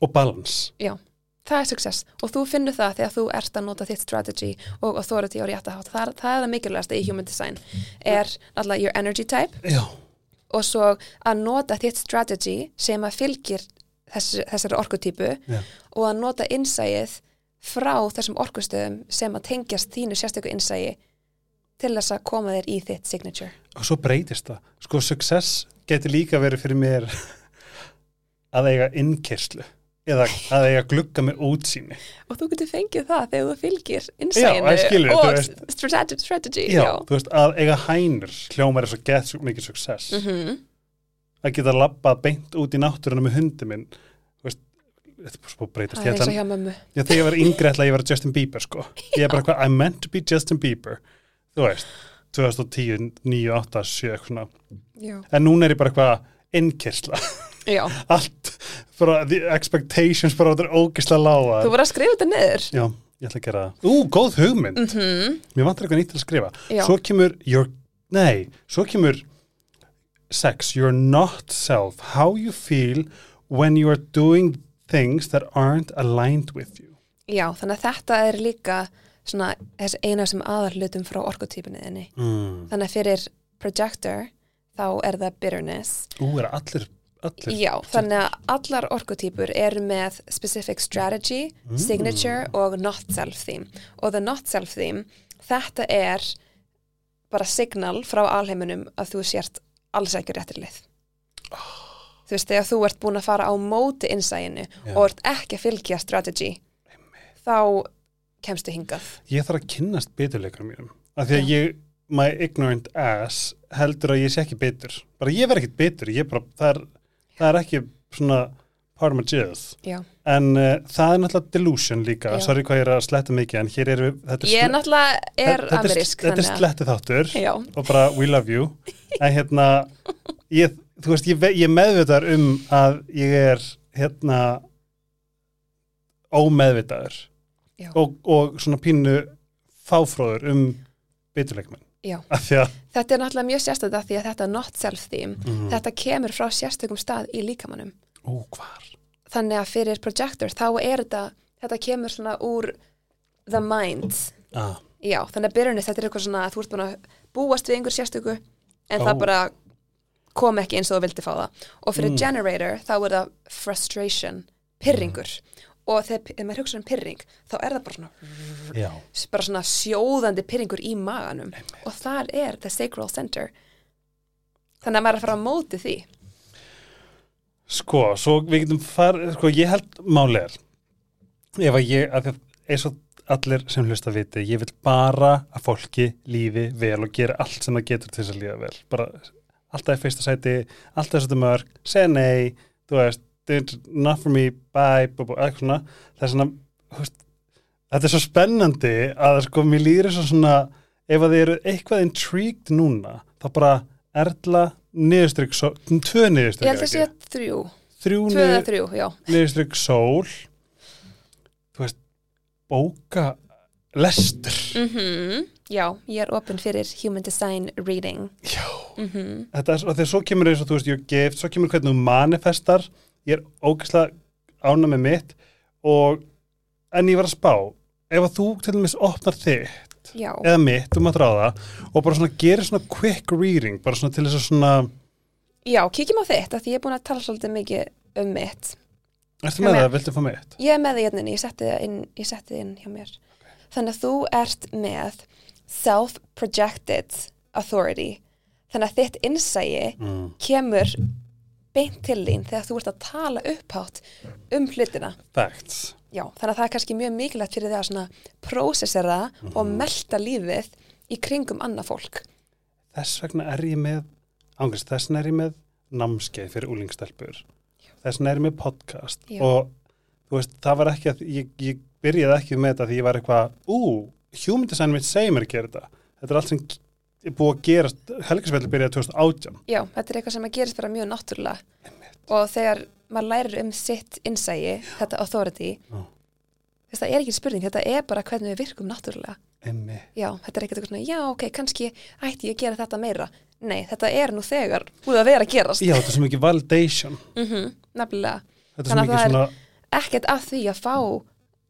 Og balance. Já, það er success og þú finnur það þegar þú ert að nota þitt strategy og authority og rétt að hátt það, það er það mikilvægast í human design er náttúrulega your energy type Já. og svo að nota þitt strategy sem að fylgir þess, þessari orkutípu Já. og að nota innsæið frá þessum orkustöðum sem að tengjast þínu sérstöku innsæi til þess að koma þér í þitt signature Og svo breytist það. Sko, success getur líka verið fyrir mér að eiga innkerslu eða að eiga glugga með útsýni. og þú getur fengið það þegar þú fylgir Já, þú og veist. strategy, strategy Já, þú veist, að eiga hænur hljómar svo gett svo mikið success. Mhm. Að geta labbað beint út í náttúruna með hundi minn. Þú veist, þetta er svo breytast. það Ég ætla- Já, þegar ég var yngri ætla ég var Justin Bieber sko. Ég er bara eitthvað, I meant to be Justin Bieber. Þú veist, 2010 9, 8, 7, eitthvað svona. Já, en núna er ég bara eitthvað innkyrsla allt, bara the expectations bara þetta er ógislega lága þú voru að skrifa þetta niður. Já, ég ætla að gera það. Ú, góð hugmynd, mm mér vantar eitthvað nýtt til að skrifa. Já. Svo kemur your, nei, svo kemur sex, your not self. How you feel when you are doing things that aren't aligned with you. Já, þannig að þetta er líka svona þessi eina sem aðarlutum frá orkutípunniðinni mm. þannig að fyrir projector þá er það bitterness. Ú, er allir, allir Já, þannig að allar orkutípur eru með specific strategy, Mm. signature og not self theme. Og the not self theme, þetta er bara signal frá alheiminum að þú sért alls ekki réttir lið þú veist, þegar þú ert búin að fara á móti innsæinu Já. og ert ekki að fylgja strategy þá kemstu hingað. Ég þarf að kynnast biturleikarum mínum. Af því að ég, my ignorant ass heldur að ég sé ekki bitur. Bara ég verð ekkit bitur, ég bara það er, það er ekki svona part of my jizz. Já. en uh, það er náttúrulega delusion líka. Já. sorry hvað ég er að sletta mikið en hér er við Ég er sle- náttúrulega er þetta, amerísk þetta er þannig að- sletti þáttur Já, og bara we love you. En hérna ég, þú veist, ég, ég meðvitaður um að ég er hérna ómeðvitaður og, og svona pínu fáfróður um að Þetta er náttúrulega mjög sérstætt að því að þetta not self theme, mm. þetta kemur frá sérstökum stað í líkamannum. ó, hvar Þannig að fyrir projector þá er þetta, þetta kemur svona úr the mind. ah, Já, þannig að bitterness, þetta er eitthvað svona að þú ert búin að búast við einhver sérstöku en Ó. það bara kom ekki eins og þú vildi fá það. Og fyrir Mm. generator þá er það frustration, pyrringur. Og þegar, maður hugsa um pyrring, þá er það bara svona, já, bara svona sjóðandi pyrringur í maganum. Og þar er the sacral center. Þannig að maður er að fara á móti því. sko, svo við getum far, sko, ég held máli er ef að ég, að það eins og allir sem hlusta viti, ég vil bara að fólki lífi vel og gera allt sem það getur til þess að lífa vel. Bara alltaf í fyrsta sæti, alltaf þetta mörg, segja nei, þú veist, not for me, bye, bye, bye, eitthvað svona. Það er svona, veist, þetta er svo spennandi að sko mér líður svo svona, ef að þið eru eitthvað intrigued núna, þá bara erla niðurstrykk, tvö Ég niðurstrykk, held að sé þrjú, þrjú niðurstrykk sól, þú veist, bóka lestur. Mm Já, ég er opinn fyrir Human Design Reading. Já. Mm þetta er, þegar svo kemur eins og þú veist, ég er gift, svo kemur hvernig þú manifestar, ég er ógæslega ána með mitt og en ég var að spá, ef að þú til dæmis opnar þitt Já, eða mitt, þú maður ráða og bara svona gerir svona quick reading, bara svona til þess að svona, já, kíkjum á þitt, af því ég er búin að tala svolítið mikið um mitt. ertu Já, með það, viltu fá mitt? Ég er með því hérna, ég setti það inn, það inn hjá mér. Þannig að þú ert með self-projected authority. Þannig að þitt innsægi Mm. kemur beint til þín þegar þú ert að tala upphátt um hlutina. Facts. Já, þannig að það er kannski mjög mikilvægt fyrir því að svona prósessera og melta lífið í kringum annað fólk. Þess vegna er ég með, ángast, þess vegna er ég með námskeið fyrir úlingstelpur. Þess vegna er ég með podcast Já. og veist, það var ekki að, ég, ég byrjaði ekki með þetta því ég var eitthvað, ú, human design mitt segir mér að gera þetta. Þetta er allt sem er búið að gerast, helgarsveldi byrjaði 2018. Já, þetta er eitthvað sem að gerist bara mjög náttúrulega og þegar maður lærir um sitt innsægi, þetta authority, Já. þess það er ekki spurning, þetta er bara hvernig við virkum náttúrulega. Emmi. Já, þetta er ekkert eitthvað svona, já, ok, kannski ætti ég að gera þetta meira. Nei, þetta er nú þegar búið að vera að gerast. Já, þetta er svo mikið validation. Mm nefnilega. Þetta er svo að mikið svona, Ekkert að því að fá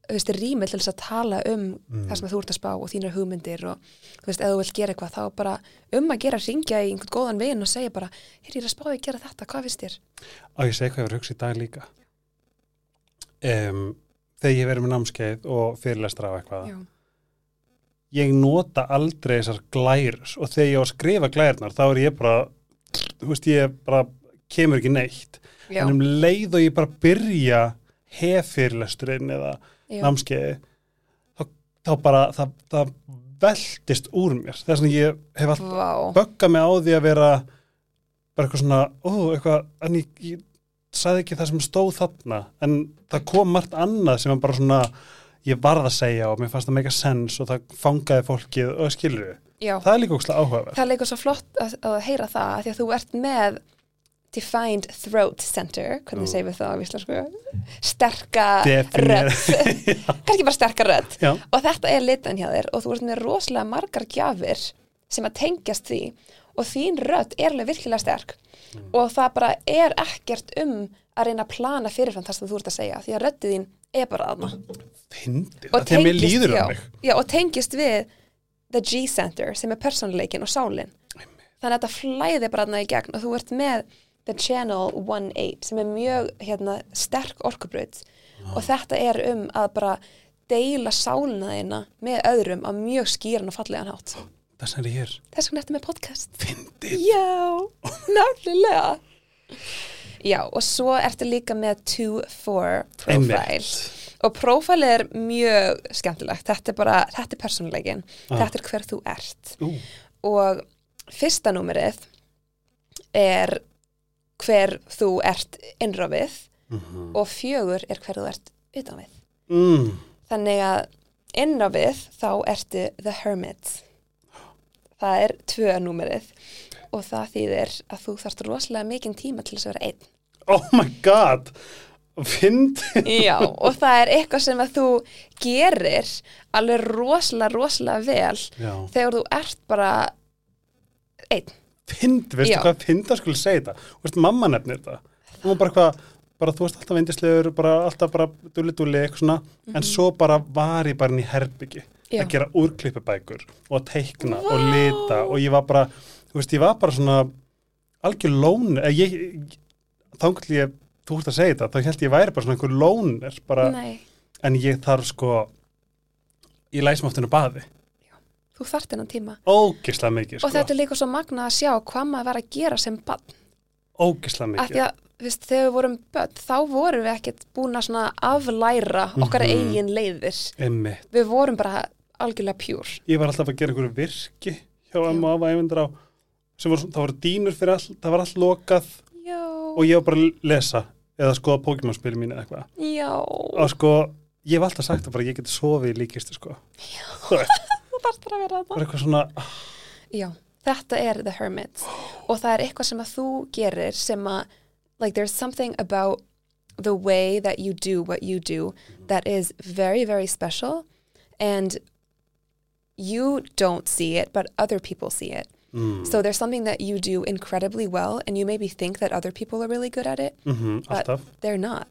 rými til þess að tala um Mm. það sem þú ert að spá og þínar hugmyndir og þú veist, ef þú vilt gera eitthvað þá bara um að gera ringja í einhvern góðan vin og segja bara, hér er að spá því að gera þetta, hvað finnst þér? á ég segi hvað ég var að hugsa í dag líka. Um, þegar ég verið með námskeið og fyrirlestra á eitthvað, Já, ég nota aldrei þessar glærus og þegar ég á að skrifa glærnar þá er ég bara, þú veist, ég bara kemur ekki neitt. já, En um leið og ég bara byrja hef fyrirlesturinn eða námskeiði, þá, þá bara, það, það veldist úr mér. Er svona ég hef alltaf vá, bögga mig á því að vera bara eitthvað svona, ó, eitthvað, en ég, ég sagði ekki það sem stóð þarna, en það kom margt annað sem bara svona, ég varð að segja og mér fannst það mega sens og það fangaði fólkið og skilur við. já. Það er líka ókslega áhugaverð. Það er líka svo flott að, að heyra það því að þú ert með Defined Throat Center, hvernig segjum við það á íslensku? Sterka Definera. rödd, kannski bara sterka rödd. Já, Og þetta er litan hjá þér og þú ert með rosalega margar gjafir sem að tengjast því og þín rödd er alveg virkilega sterk og það bara er ekkert um að reyna að plana fyrirfram það sem þú ert að segja því að röddið þín er bara aðna. Og tengist- já, um. Já, og tengist við the G-center sem er persónuleikin og sálin. Þannig að þetta flæði bara aðna í gegn og þú ert með the channel 1-8 sem er mjög hérna, sterk orkubrut og þetta er um að bara deila sálina þína með öðrum á mjög skýran og fallegan hátt. Það sem er ég hér. Þess vegna ertu með podcast. Fyndið. Já, náttúrulega. Já, og svo ertu líka með 2-4 profile. Og profile er mjög skemmtilegt. Þetta er bara, þetta er persónuleikin. Ah. Þetta er hver þú ert. Ú, Og fyrsta númerið er hver þú ert innrofið mhm. og fjögur er hver þú ert utan við. mm. Þannig að innrofið þá ertu the hermit. Það er tvö númerið og það þýðir að þú þarft rosalega mikinn tíma til þess að vera einn. Oh my god, fyndið. Já, og það er eitthvað sem að þú gerir alveg rosalega, rosalega vel Já, þegar þú ert bara einn. Fyndið, veistu hvað fyndið skulle segja þetta? Þú veist, mamma nefnir þetta. Hún var bara eitthvað, bara þú veist alltaf vindislegur, bara alltaf bara dulli-dulli, eitthvað svona, en svo bara var ég bara inn í herbyggi Já. að gera úrklippubækur og að teikna og Vá. lita og ég var bara, þú veist, ég var bara svona algjör lón, eða ég, ég þá einhvern ég, þú ert að segja þetta, þá held ég væri bara svona einhver lónir, bara, Nei, en ég þarf sko, ég læsum oft inn á baði, þú þarft hennan tíma. ógislega mikið, Og sko, þetta er líka svo magna að sjá hvað maður var að gera sem bann. ógislega mikið, að veist, þegar við vorum börn, þá vorum við ekkert búin að aflæra okkar Mhm. eigin leiðir. Einmitt. Við vorum bara algjörlega pjúr. Ég var alltaf að gera einhverju virki hjá Emma og var, svona- það voru dýnur fyrir all, það var allt lokað Já, og ég var bara að lesa eða skoða Pokémon-spil mín eða eitthvað og sko, ég hef alltaf sagt það bara ég geti sofið í líkistu sko þú veist, þú þarfst bara að vera það það. er eitthvað svona Já, þetta er The Hermit og það er eitthvað sem að þú gerir sem að, like there's something about the way that you do what you do that is very, very special and you don't see it, but other people see it. mm, So there's something that you do incredibly well and you maybe think that other people are really good at it. mm alltaf, They're not.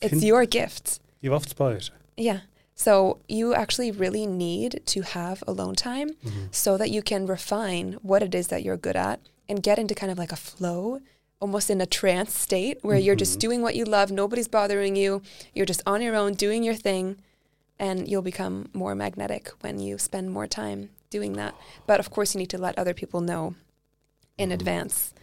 It's Finn- your gift. ég var oft spáðið þessu Yeah. So you actually really need to have alone time mm-hmm. so that you can refine what it is that you're good at and get into kind of like a flow, almost in a trance state where you're just mm-hmm. doing what you love, nobody's bothering you, you're just on your own doing your thing, and you'll become more magnetic when you spend more time doing that. But of course, you need to let other people know in mm-hmm. advance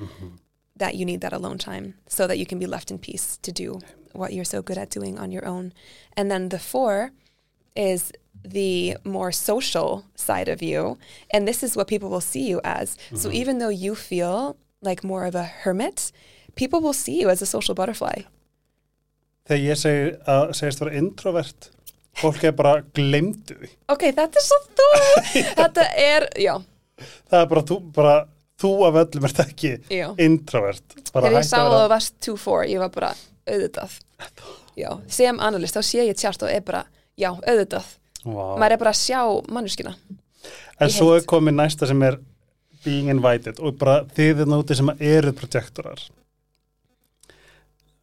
that you need that alone time so that you can be left in peace to do what you're so good at doing on your own. And then the four is the more social side of you. And this is what people will see you as. So even though you feel like more of a hermit, people will see you as a social butterfly. þegar ég segi að segist vera introvert fólk er bara glemdu því Ok, þetta er svo þú! þetta er, já, það er bara þú, bara, þú af öllum ert ekki já. introvert Þegar ég sá að það varst 2-4, ég var bara auðvitað. Já, sem analyst, þá sé ég tjart og er bara, já, auðvitað. Vá. Maður er bara að sjá manneskina. En svo er komið næsta sem er being invited og bara þið er nótið sem eru projektorar.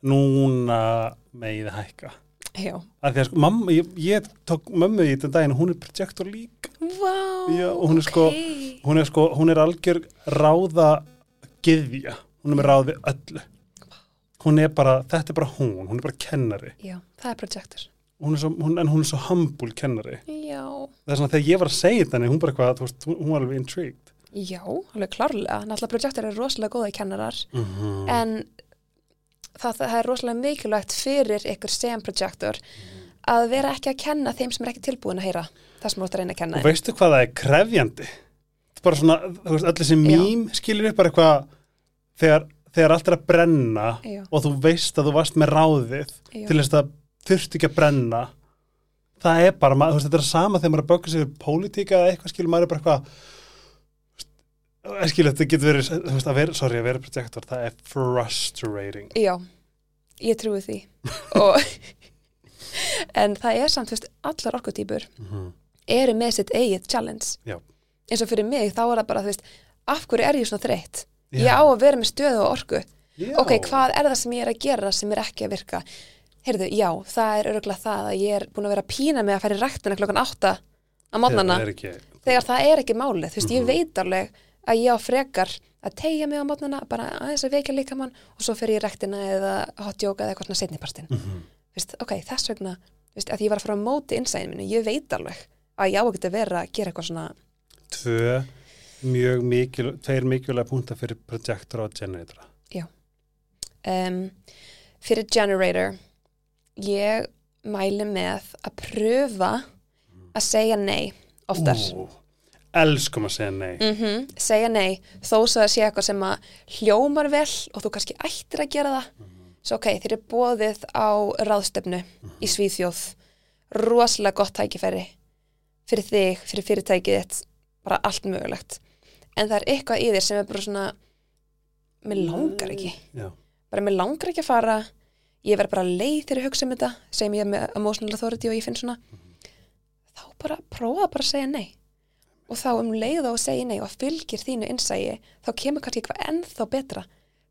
Núna megið hækka. Því að sko, mamma, ég, ég tók mömmu í þetta daginn og hún er projektor líka. Vá, Já, og hún er sko- ok. Hún er sko, hún er algjör ráða gyðja. Hún er með ráði öllu. Hún er bara, þetta er bara hún, hún er bara kennari. Já, það er projektor. Hún svo, hún, en hún er svo humble kennari. Já. Það er svona þegar ég var að segja henni, hún þú veist, hún, var alveg intrigued. Já, alveg klárlega. Náttúrulega projektor er rosalega góða kennarar Mm en það, það er rosalega mikilvægt fyrir ykkur sem projektor að vera ekki að kenna þeim sem er ekki tilbúin að heyra það sem þú ert að reyna að kenna Og veistu hvað það er krefjandi? Það er bara svona, þú veist, allir sem mím skilur upp bara eitthvað þegar, þegar allt er að brenna Já. og þú veist að þú varst með ráðið Já. til þess að þurft ekki að brenna það er bara, maður, þetta er sama þegar maður er að sig við pólitíka eða eitthvað skilur, maður er bara eitthvað skilur, þetta getur verið þú veist, að vera, sorry, að vera projektor, það er frustrating Já, ég trúi því og en það er samt, þú veist, allar orkutýpur eru með sitt eigið challenge Já. eins og fyrir mig þá er það bara, þú veist, af hverju er ég svona þreytt? Ég á að vera með stöðu og orku Já. ok, hvað er það sem ég er að gera sem er ekki að virka? Heyrðu, já, það er örgulega það að ég er búin að vera að pína með að fara í ræktina klokkan átta á mótnana þegar það er ekki málið, þú veist, ég Mhm. veit alveg að ég á frekar að tegja mig á mótnana, bara aðeins að veikja líka mann og svo fer ég í ræktina eða hotjóka eða eitthvað svona setnipartin Mhm. veist, ok, þess vegna, veist, að ég var að fara á móti innsæðin mínu, ég veit alveg að ég á ekki að vera að gera eitthvað svona tvö mjög mikil, tveir mikilvæg púnta fyrir projektor og generatora um, fyrir generator ég mæli með að pröfa að segja nei oftar. Ú, Elskum að segja nei. Mm segja nei þó svo að sé eitthvað sem að hljómar vel og þú kannski ættir að gera það. Svo ok, þeir eru bóðið á ráðstöfnu í Svíþjóð. Rosalega gott tækifæri fyrir þig, fyrir fyrirtækið þitt bara allt mögulegt. En það er eitthvað í þér sem er bara svona mér langar ekki. Já, bara mér langar ekki að fara ég verð bara leið þegar ég hugsa um þetta sem ég er með emotional authority og ég finn svona þá bara prófa bara að segja nei og þá um leið og að segja nei og fylgir þínu innsægi þá kemur kannski eitthvað ennþá betra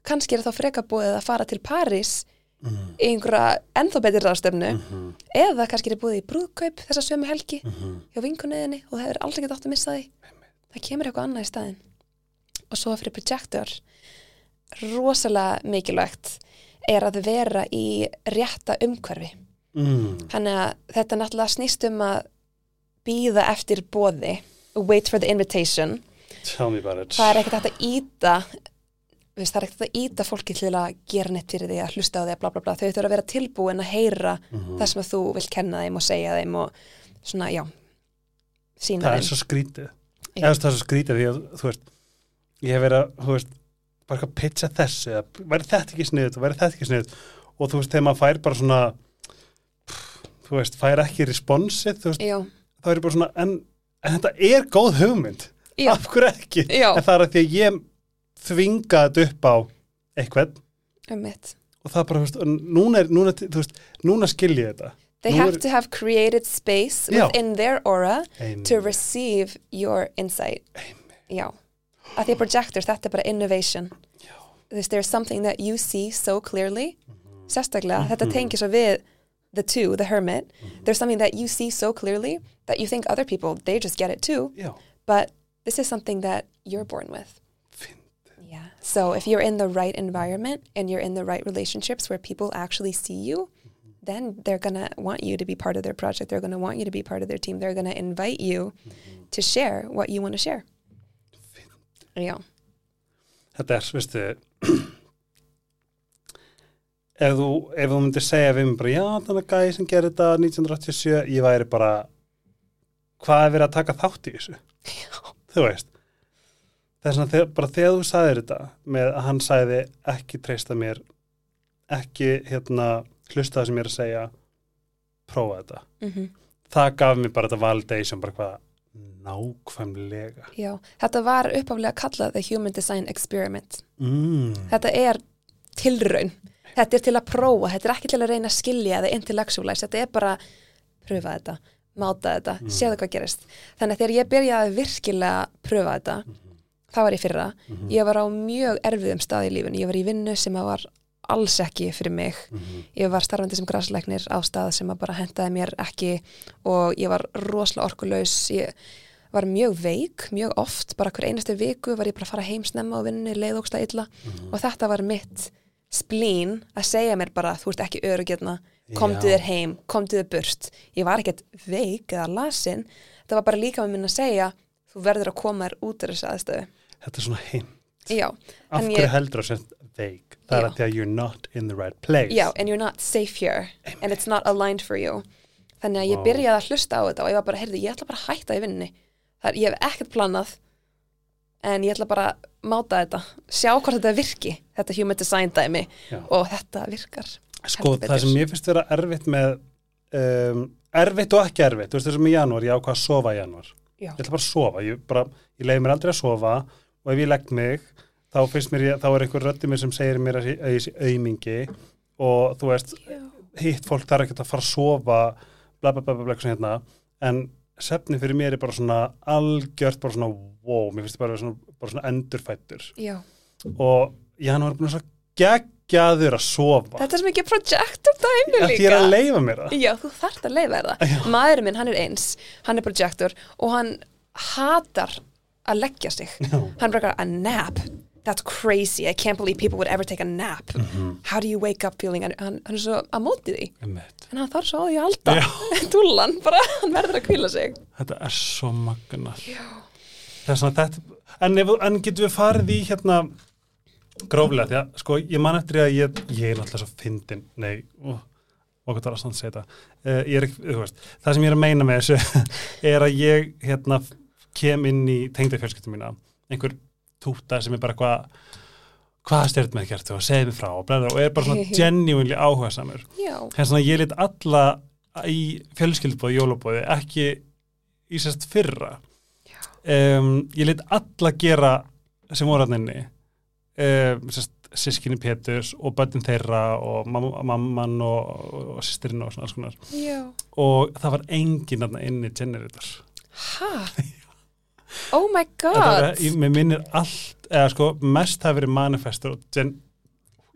kannski er þá freka búið að fara til París Mhm. í einhverja ennþá betri ráðstöfnu Mhm. eða kannski er búið í brúðkaup þessa sömu helgi hjá vinkunniðinni og það hefur aldrei getað átt að missa því það kemur eitthvað annað í staðinn og svo fyrir projektor rosalega mikilvægt er að vera í rétta umhverfi. Mm. þannig að þetta náttúrulega snýst um að býða eftir bóði wait for the invitation. Tell me about it. Það er ekkert að íta veist, það er ekkert að íta fólki til að gera neitt fyrir því að hlusta á því að bla bla bla, þau þurfa að vera tilbúin að heyra Mhm. það sem að þú vilt kenna þeim og segja þeim og svona, já sína það er þeim. svo skrítið. Eða það er svo skrítið því að þú veist ég hef verið að, þú veist bara eitthvað að pitcha þessu, eða væri þetta ekki sniðut og væri þetta ekki sniðut og þú veist, þegar maður fær bara svona pff, þú veist, fær ekki responsið, þú veist, já, þá er ég bara svona en, en þetta er góð hugmynd. Já, af hverju ekki, já, en það er að því að ég þvinga þetta upp á eitthvað um og það bara, þú veist, núna er, núna, þú veist, núna skil ég þetta. They Nú have er- to have created space within their aura Amen. to receive your insight. Já. Að því að projectors, þetta er bara innovation. There's, there's something that you see so clearly. Mhm. Sérstaklega, þetta tengir svo við the two, the hermit. Mhm. There's something that you see so clearly that you think other people, they just get it too. já, But this is something that you're born with. Yeah. So if you're in the right environment and you're in the right relationships where people actually see you, then they're going to want you to be part of their project. They're going to want you to be part of their team. They're going to invite you to share what you want to share. Já, þetta er, veistu ef þú, ef þú myndir segja við mig bara, já, þannig gæði sem gerir þetta 1987, ég væri bara hvað er verið að taka þátt í þessu? Þú veist. Það er svona, þegar, bara þegar þú sagðir þetta með að hann sagði ekki treysta mér ekki, hérna hlusta það sem ég er að segja prófa þetta, mm það gaf mér bara þetta validation, bara hvað nákvæmlega já. Þetta var uppaflega kallað The Human Design Experiment. mm. Þetta er tilraun. Þetta er til að prófa. Þetta er ekki til að reyna að skilja eða intellectualize. Þetta er bara pröfa þetta, máta þetta, Mm. séðu hvað gerist. Þannig að þegar ég byrjaði virkilega að pröfa þetta, það var í fyrra, Mhm. ég var á mjög erfiðum stað í lífinu. Ég var í vinnu sem að var alls ekki fyrir mig. Mhm. Ég var starfandi sem græsleiknir á stað sem að bara hendaði mér ekki og ég var rosalega orkulaus. Ég var mjög veik, mjög oft, bara hver einastu viku var ég bara að fara heim snemma á vinnu, leiðóksla illa Mhm. og þetta var mitt splín að segja mér bara, þú ert ekki örugirna, komdu þér heim, komdu þér burt. Ég var ekkert veik eða lasin, það var bara líka með minn að segja, þú verður að koma þér út af þessu aðstöðu. þetta er svona hinn Já, af hverju ég- heldur það sem veik það er Já. að því að you're not in the right place já, and you're not safe here and it's not aligned for you. Þannig að ég Vá. byrjaði að hlusta á þetta og ég var bara, heyrðu, ég ætla bara að hætta í vinninni. Það, ég hef ekkert planað en ég ætla bara að máta þetta, sjá hvort þetta virki, þetta human design dæmi Já. og þetta virkar. sko það sem ég finnst vera erfitt með um, erfitt og ekki erfitt þú veist þessum í janúar, ég ákvað að sofa í janúar Já. ég ætla bara að sofa, ég, bara, ég leiði mér aldrei að sofa og ef ég legg mig þá finnst mér, þá er einhver röddi mér sem segir mér að ég sé aumingi og þú veist, Já. hitt fólk þarf ekki að fara að sofa bla bla bla bla, bla eitthvað svona hérna en sefni fyrir mér er bara svona algjört bara svona wow, mér finnst það bara svona, bara svona endurfættur Já. og janúar er búin að svo geggjaður að sofa Þetta er svo mikið projector dæmi að líka. því er að leifa mér það Já, þú þarft að leifa það. Maðurinn minn, hann er eins, hann er projector og hann hatar að leggja sig. Já. Hann bara, a nap, that's crazy, I can't believe people would ever take a nap. Mhm. How do you wake up feeling, hann, hann er svo að móti því. Einmitt. En hann þarf svo á því halda. Dúllan, bara, hann verður að kvíla sig. Þetta er svo magna Það svona þetta En, en getum við farið í hérna gróflega, því að sko ég man eftir að ég, ég er náttúrulega svo fyndin nei, ó, okkur er að svona segja þetta uh, ég er ekki, þú veist, það sem ég er að meina með þessu er að ég hérna kem inn í tengda fjölskyldum mína einhver túta sem er bara eitthvað hvað stjörn með gert og segið mér frá og, og er bara svona genuinely áhuga samur hérna svona ég lit alla í fjölskyldbóði, jólabóði ekki í sérst fyrra. Um, ég lit alla gera sem voru hann inni. Um, sérst sískinni Péturs og börnin þeirra og mam mamman og, og, og sýstirinn og svona alls konar. Já. og það var enginn þarna inni generator Hæ? Oh my god. ég, mér minnir allt eða sko mest það verið manifestor og gen,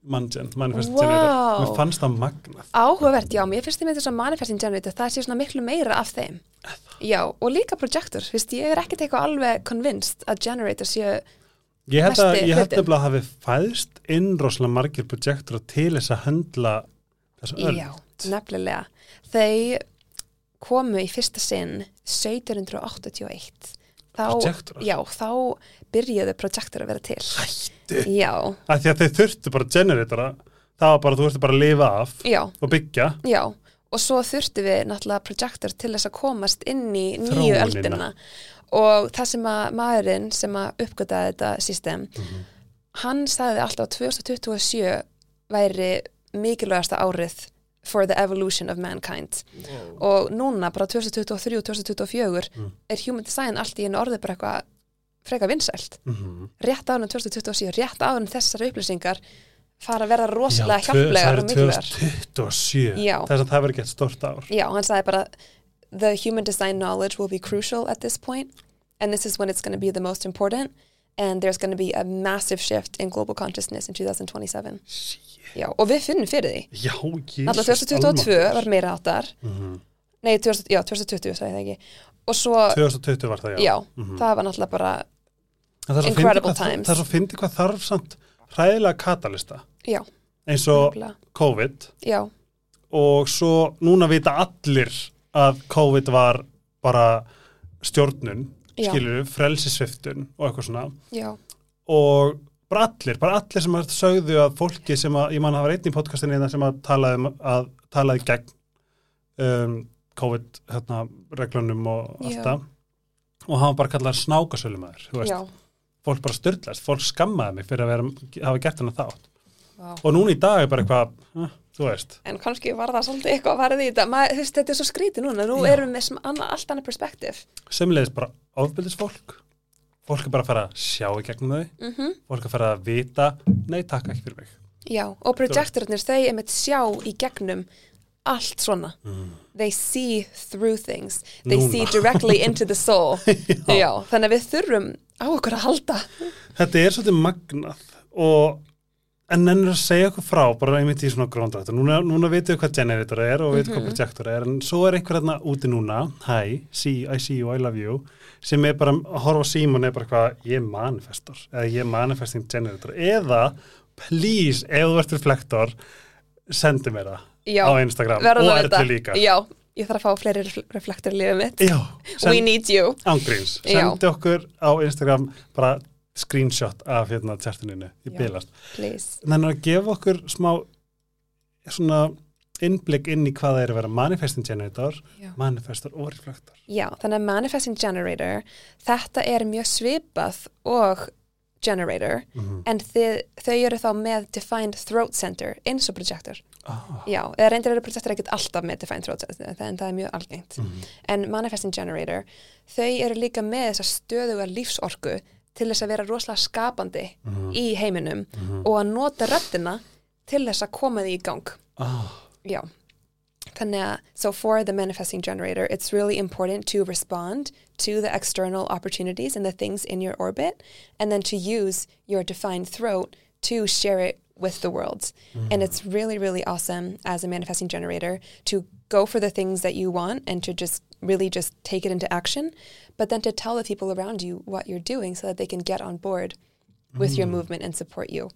mangen, manifest Vá. generator mér fannst það magnað Áhugavert, já, mér finnst þið með þess að manifesting generator, það sé svona miklu meira af þeim. Já, og líka projector, finnst ég er ekkert eitthvað alveg convinced að generator séu, Ég held að, Mesti ég held hlutinn. nefnilega að hafi fæðst inn rosalega margir projektor til þess að höndla þessu öll. já, nefnilega. Þau komu í fyrsta sinn 1781 þá, já, þá byrjuðu projektor að vera til Hættu. já, Af því að þeir þurftu bara generatora, það var bara, þú þurftu bara að lifa af já, og byggja. já og svo þurftu við náttúrulega projektor til þess að komast inn í nýju öldina og það sem að maðurinn sem að uppgötaði þetta system Mhm. hann sagði alltaf að 2027 væri mikilvægasta árið for the evolution of mankind og núna bara 2023 og 2024 Mm. er human design allt í einu orðið bara eitthvað freka vinsælt Mhm. rétt áður en 2027, rétt en þessar upplýsingar fara að vera rosalega Já, hjálplegar og mikilvægar 2027, Já. þess að það verður gett stort ár. Já, hann sagði bara the human design knowledge will be crucial at this point and this is when it's going to be the most important and there's going to be a massive shift in global consciousness in 2027 Já, og við finnum fyrir því Já, jésus. Alltaf 2022 var meira áttar Mm Nei, 20, já, 2020 sagði það ekki Og svo, 2020 var það, já. já, Mhm. það var náttúrulega bara það Incredible það- times. Það er svo fyndið hvað þarf samt hræðilega katalista Já, eins og. COVID já, og svo núna vita allir að COVID var bara stjórnun, skilur frelsisviftun og eitthvað svona já, og bara allir, bara allir sem að sögðu að fólki sem að, ég man að það var einn í podcastinu hérna sem að talaði, um að, talaði gegn um, COVID hérna, reglunum og allt það. Og hann bara kallar snákasölumæður fólk bara styrlast, fólk skammaði mig fyrir að vera, hafa gert hennar þátt. Vá. og núna í dag er bara eitthvað eh, þú veist, En kannski var það svolítið eitthvað að fara í þetta. Veist, Þetta er svo skrítið núna, nú Já. erum við með allt annað perspektíf. Semleiðis bara ofbildis fólk fólk er bara að fara að sjá í gegnum þau. Mm fólk er að fara að vita, nei takk ekki fyrir mig. Já, og projektorarnir þau er með sjá í gegnum allt svona. They see through things. They Núna. see directly into the soul. Já. þannig að við þurfum á okkur að halda. Þetta er svolítið magnað og en ennur að segja okkur frá bara einmitt í svona gróndrættu núna, núna veitum við hvað generator er og við veitum hvað projektor er en svo er einhver hérna úti núna. Hi, see, I see you, I love you sem er bara að horfa síman er bara hvað ég er manifestor eða ég er manifesting generator. Eða please, ef þú ert reflektor sendi mér það á Instagram og vita. ertu líka Já, ég þarf að fá fleiri refl- reflektor í lífið mitt. Já, We need you. ángríns, sendi okkur á Instagram bara screenshot af hérna tjartuninu, ég Já. bylast þannig að gefa okkur smá svona innblik inn í hvað það er að vera manifesting generator, Já. manifestor og reflektor. Já, þannig að manifesting generator þetta er mjög svipað og generator mm en þið, þau eru þá með defined throat center eins og projector ah, Já, eða reyndir eru projektor ekkert alltaf með defined throat center en það er mjög algengt. Mm en manifesting generator þau eru líka með þessa stöðuga lífsorku til þess að vera rosalega skapandi Mhm. í heiminum Mhm. og að nota röddina til þess að koma því í gang ah, Já. Þannig að, so for the manifesting generator, it's really important to respond to the external opportunities and the things in your orbit, and then to use your defined throat to share it with the world. And mm-hmm. it's really, really awesome as a manifesting generator to go for the things that you want and to just really just take it into action, but then to tell the people around you what you're doing so that they can get on board with your mm. movement and support you.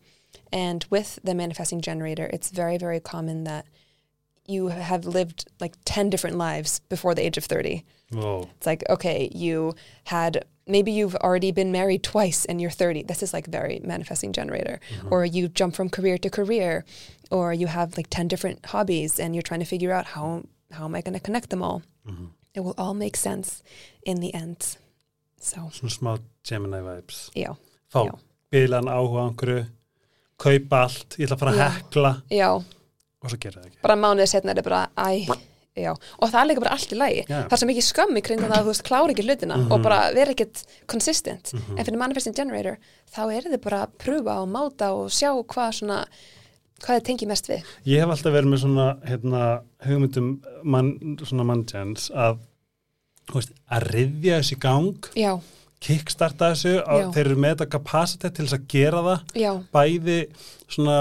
And with the manifesting generator, it's very, very common that you have lived like 10 different lives before the age of 30. wow. It's like, okay, you had maybe you've already been married twice and you're 30. This is like very manifesting generator. Or you jump from career to career, or you have like 10 different hobbies and you're trying to figure out how how am I going to connect them all? It will all make sense in the end. So, svona smá Gemini vibes já, fá Já. bilan áhuga á einhverju kaupa allt, ég ætla að fara að Já. hekla já, og svo gera það ekki bara mánuðið setna er þetta bara, æ, já, og það er líka bara allt í lagi. Já. Það er svo mikið skömm í kringum það að þú veist, klára ekki hlutina og bara vera ekkit consistent. En fyrir manifesting generator, þá er þið bara að pröfa og máta og sjá hvað svona, hvað þið tengið mest við. Ég hef alltaf verið með svona hérna, hugmyndum mann, svona mannjans að, veist, að riðja þessi gang, Já, kickstarta þessu og þeir eru með þetta kapasitet til þess að gera það já, bæði svona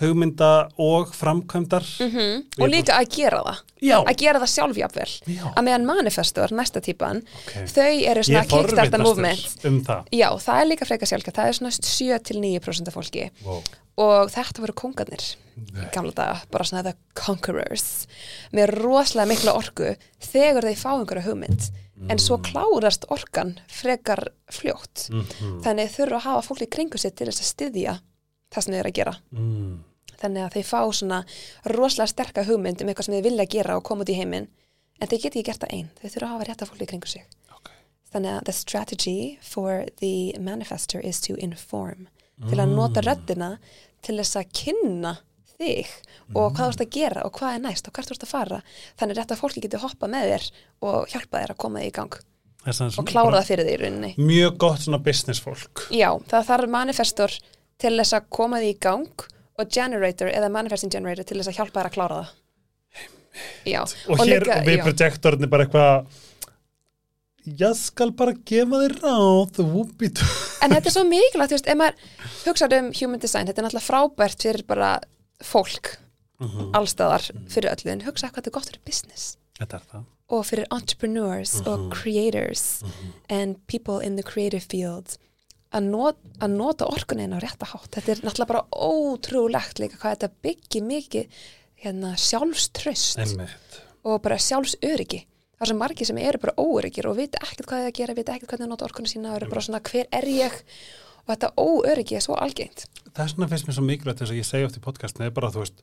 hugmynda og framkvæmdar. -hmm. Ég og líka að gera það. Já, að gera það sjálfjafvel Já. að meðan manifestor, næsta típan ok. þau eru svona kickstarta movement. um það. Já, það er líka frekar sjálfka, það er svona 7-9% af fólki. Wow. og þetta voru kongarnir í gamla daga, bara svona the conquerors. Með rosalega mikla orku þegar þeir fá einhverja hugmynd. En svo klárast orkan frekar fljótt. Mm þannig þurfa að hafa fólk í kringu sér til þess að styðja það sem þeir eru að gera. Mm. þannig að þeir fá svona rosalega sterka hugmynd um eitthvað sem þeir vilja gera og koma út í heiminn en þeir geta ekki gert það einn, þeir þurfa að hafa rétta fólk í kringu sig. Ok. Þannig að the strategy for the manifestor is to inform til að nota röddina til þess að kynna þig og hvað þú ert að gera og hvað er næst og hvert þú ert að fara. Þannig rétt að fólki getur hoppa með þér og hjálpa þér að koma þig í gang og klára það fyrir þig í rauninni. Mjög gott svona business fólk. Já, það þarf manifestor til þess að koma þig í gang og generator eða manifesting generator til þess að hjálpa þér að klára það. Já, Og, hér líka- og við já. projektorni bara eitthvað Ég skal bara gefa þér ráð En þetta er svo mikilvægt, þú veist, ef maður hugsaði um human design, þetta er náttúrulega frábært fyrir bara fólk Mhm. allstaðar fyrir öllu, en hugsa hvað þetta er gott fyrir business. Þetta er það. Og fyrir entrepreneurs og creators and people in the creative field að not, að nota orkunin á rétta hátt. Þetta er náttúrulega bara ótrúlegt líka hvað þetta byggir mikið hérna, sjálfströst Einmitt og bara sjálfsöryggi. Það er svo margir sem eru bara óöryggir og vita ekkert hvað þið að gera, vita ekkert hvernig að nota orkunni sína og eru bara svona hver er ég og þetta óöryggi er svo algengt. Það er svona fyrst mér svo mikilvægt þess að ég segja oft í podcastinu er bara þú veist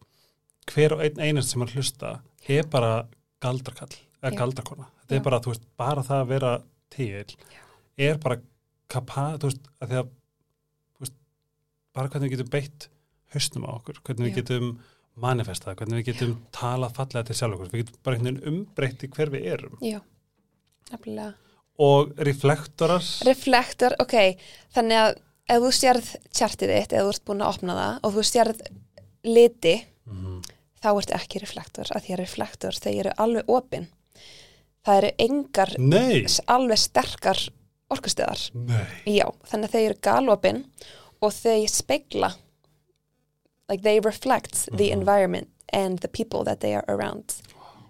hver og einn einast sem er að hlusta er bara galdrakall eða Já. galdrakona þetta Já. er bara, þú veist, bara það að vera til er bara kapa, þú veist, að því að veist, bara hvernig við getum beitt hausnum á okkur, hvernig við Já. getum manifestað, hvernig við getum talað fallega til sjálf okkur, við getum bara einhvern veginn umbreytti hver við erum Já, nefnilega. og reflektorar Reflektor, ok, þannig að ef þú sérð tjartið þitt, ef þú ert búin að opna það og þú sérð liti, Mhm. þá ertu ekki reflektor, að því að reflektor, þeir eru alveg opin. Það eru engar Nei, alveg sterkar orkustöðar. Já, þannig að þeir eru galopin og þeir spegla, like they reflect the mhm. environment and the people that they are around.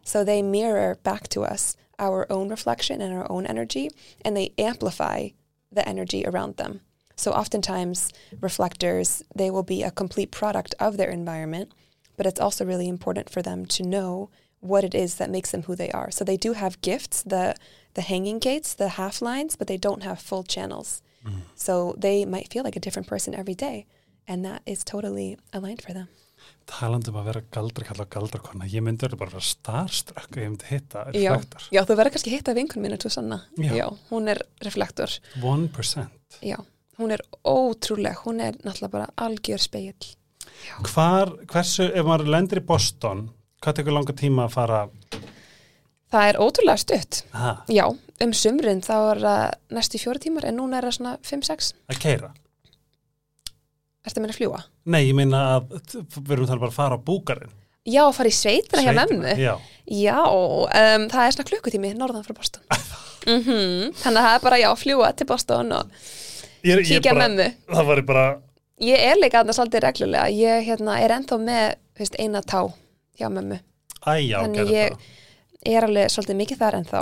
So they mirror back to us our own reflection and our own energy, and they amplify the energy around them. So oftentimes, reflectors, they will be a complete product of their environment, but it's also really important for them to know what it is that makes them who they are. So they do have gifts, the the hanging gates, the half lines, but they don't have full channels. So they might feel like a different person every day, and that is totally aligned for them. talandi um að vera galdrakall og galdrakona ég myndi verið bara að vera starstruck ef ég myndi hitta Já, reflektor já, þú verður kannski hitta vinkun mínu, Susanna. Já. Já, hún er reflektor. 1% Já, hún er ótrúleg, hún er náttúrulega bara algjör speill. Hvar, hversu, ef maður lendir í Boston hvað tekur langa tíma að fara Það er ótrúlega stutt. ha, Já, um sumrin þá er það næstu fjóra tímar en núna er það svona 5-6. að keira? Ertu að meina að fljúa? Nei, ég meina að við erum þannig bara að fara á búkarinn Já, að fara í sveitina hjá memmu. Já, Já, um, það er svona klukkutími norðan frá Boston. mm Þannig að það er bara, já, fljúa til Boston og ég, ég kíkja memmu. Það var bara, Ég er líka aðna svolítið reglulega. Ég hérna, er ennþá með veist, eina tá hjá æjá, Þannig gerði ég- það Ég er alveg svolítið mikið þar ennþá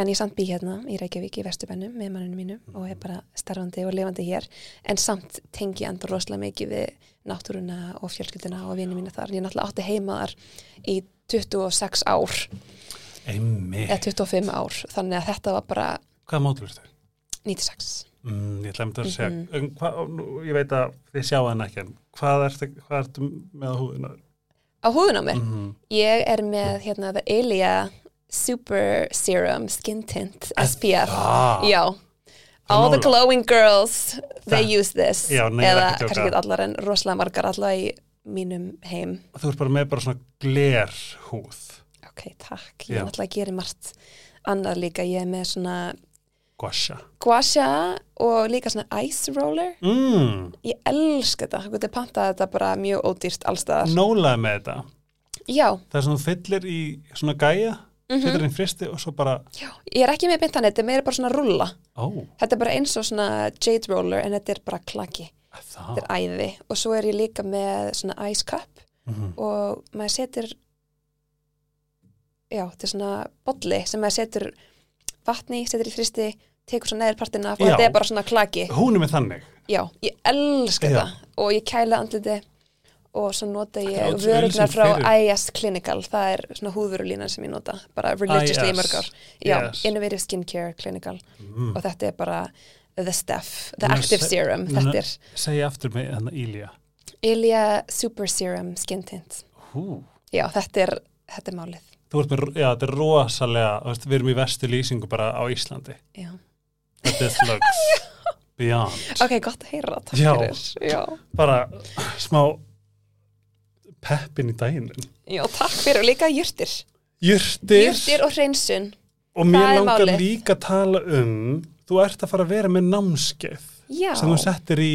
en ég samt bý hérna í Reykjavík í Vesturbennum með manninu mínu og er bara starfandi og lifandi hér en samt tengi enda rosalega mikið við náttúruna og fjölskylduna og vini mínu þar. Ég náttúrulega átti heima þar í 26 ár Einmitt, eða 25 ár þannig að þetta var bara hvaða mótul er þetta? 96. Mm, ég ætla að að segja Mhm. um, hva, nú, ég veit að þið sjá hann ekki en hvað ertu, hvað ertu með á húðina? Á húðun á mér, Mm ég er með hérna The Ilia Super Serum Skin Tint SPF. það? Já, all the glowing girls they Það- use this. Já, nei, eða kannski ekki allar en rosalega margar allar í mínum heim. Þú ert bara með bara svona gler húð ok, takk, ég er náttúrulega að gera margt annað líka, ég er með svona Guasha. Gua sha og líka svona ice roller. Mm, ég elska þetta, þú getur pantað þetta bara mjög ódýrt allstaðar Nólaði með þetta. Já, Það er svona fyllir í svona gæja Mhm. fyllir inn fristi og svo bara já, ég er ekki með beintan þetta er bara svona rulla Ó, þetta er bara eins og svona jade roller en þetta er bara klaki. Það. þetta er æði. Og svo er ég líka með svona ice cup Mhm. og maður setur já, þetta er svona bolli sem maður setur vatni, setur í fristi tekur svo neður partina og þetta er bara svona klaki Hún er með þannig. já, ég elska Já. þetta og ég kæla andliti og svo nota ég vörugnar frá fyrir. IS Clinical það er svona húðvörulínan sem ég nota bara religiously í IS. mörg ár já, Yes. Innovative Skincare Clinical Mm. og þetta er bara the stuff, the Núna active se- serum er Segja aftur með hann Ílja. Ilia Super Serum Skin Tint Hú. já, þetta er, þetta er málið Þú ert með, já, þetta er rosalega, við erum í vestu lýsingu bara á Íslandi. já. This looks beyond. ok, gott að heyra, já. Bara smá peppin í daginn. já, takk fyrir og líka Jurtir. jurtir og hreinsun Og mér langar líka að tala um, þú ert að fara að vera með námskeið já, sem þú settir í,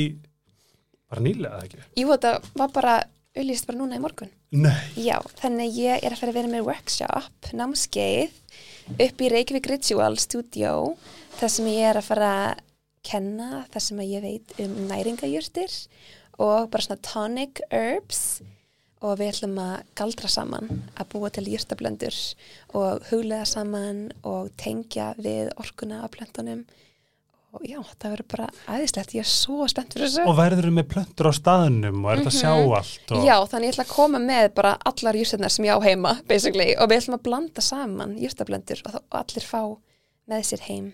bara nýlega eða ekki? jú, þetta var bara auðlýst bara núna í morgun Nei. Já, þannig ég er að fara að vera með workshop, námskeið upp í Reykjavík Ritual Studio þar sem ég er að fara að kenna það sem ég veit um næringajurtir og bara svona tonic herbs og við ætlum að galdra saman að búa til jurtablöndur og huglega saman og tengja við orkuna á plöntunum. Og já, það verður bara æðislegt, ég er svo spennt fyrir þessu. Og verður með plöntur á staðnum og er þetta að sjá allt og... Já, þannig ég ætla að koma með bara allar jústurnar sem ég á heima, basically, og við ætlum að blanda saman júrtablendur og, og allir fá með sér heim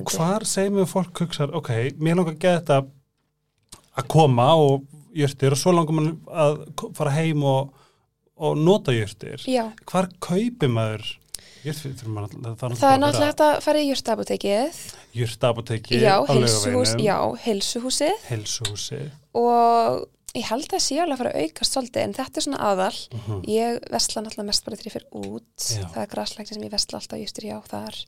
Og hvar segjum við fólk hugsar, ok, mér langar að geta að koma og jörtir og svo langar mann að fara heim og, og nota jörtir. Já, Hvar kaupir maður jörtir? Það, það, það er náttúrulega hægt að fara í já, á heilsuhús, heilsuhúsið Heilsuhúsi. og ég held að sé alveg að fara að aukast svolítið, en þetta er svona aðal. Mhm. Ég vesla náttúrulega mest bara þegar ég fyrir út, Já. það er graslækti sem ég vesla alltaf jústur já þar.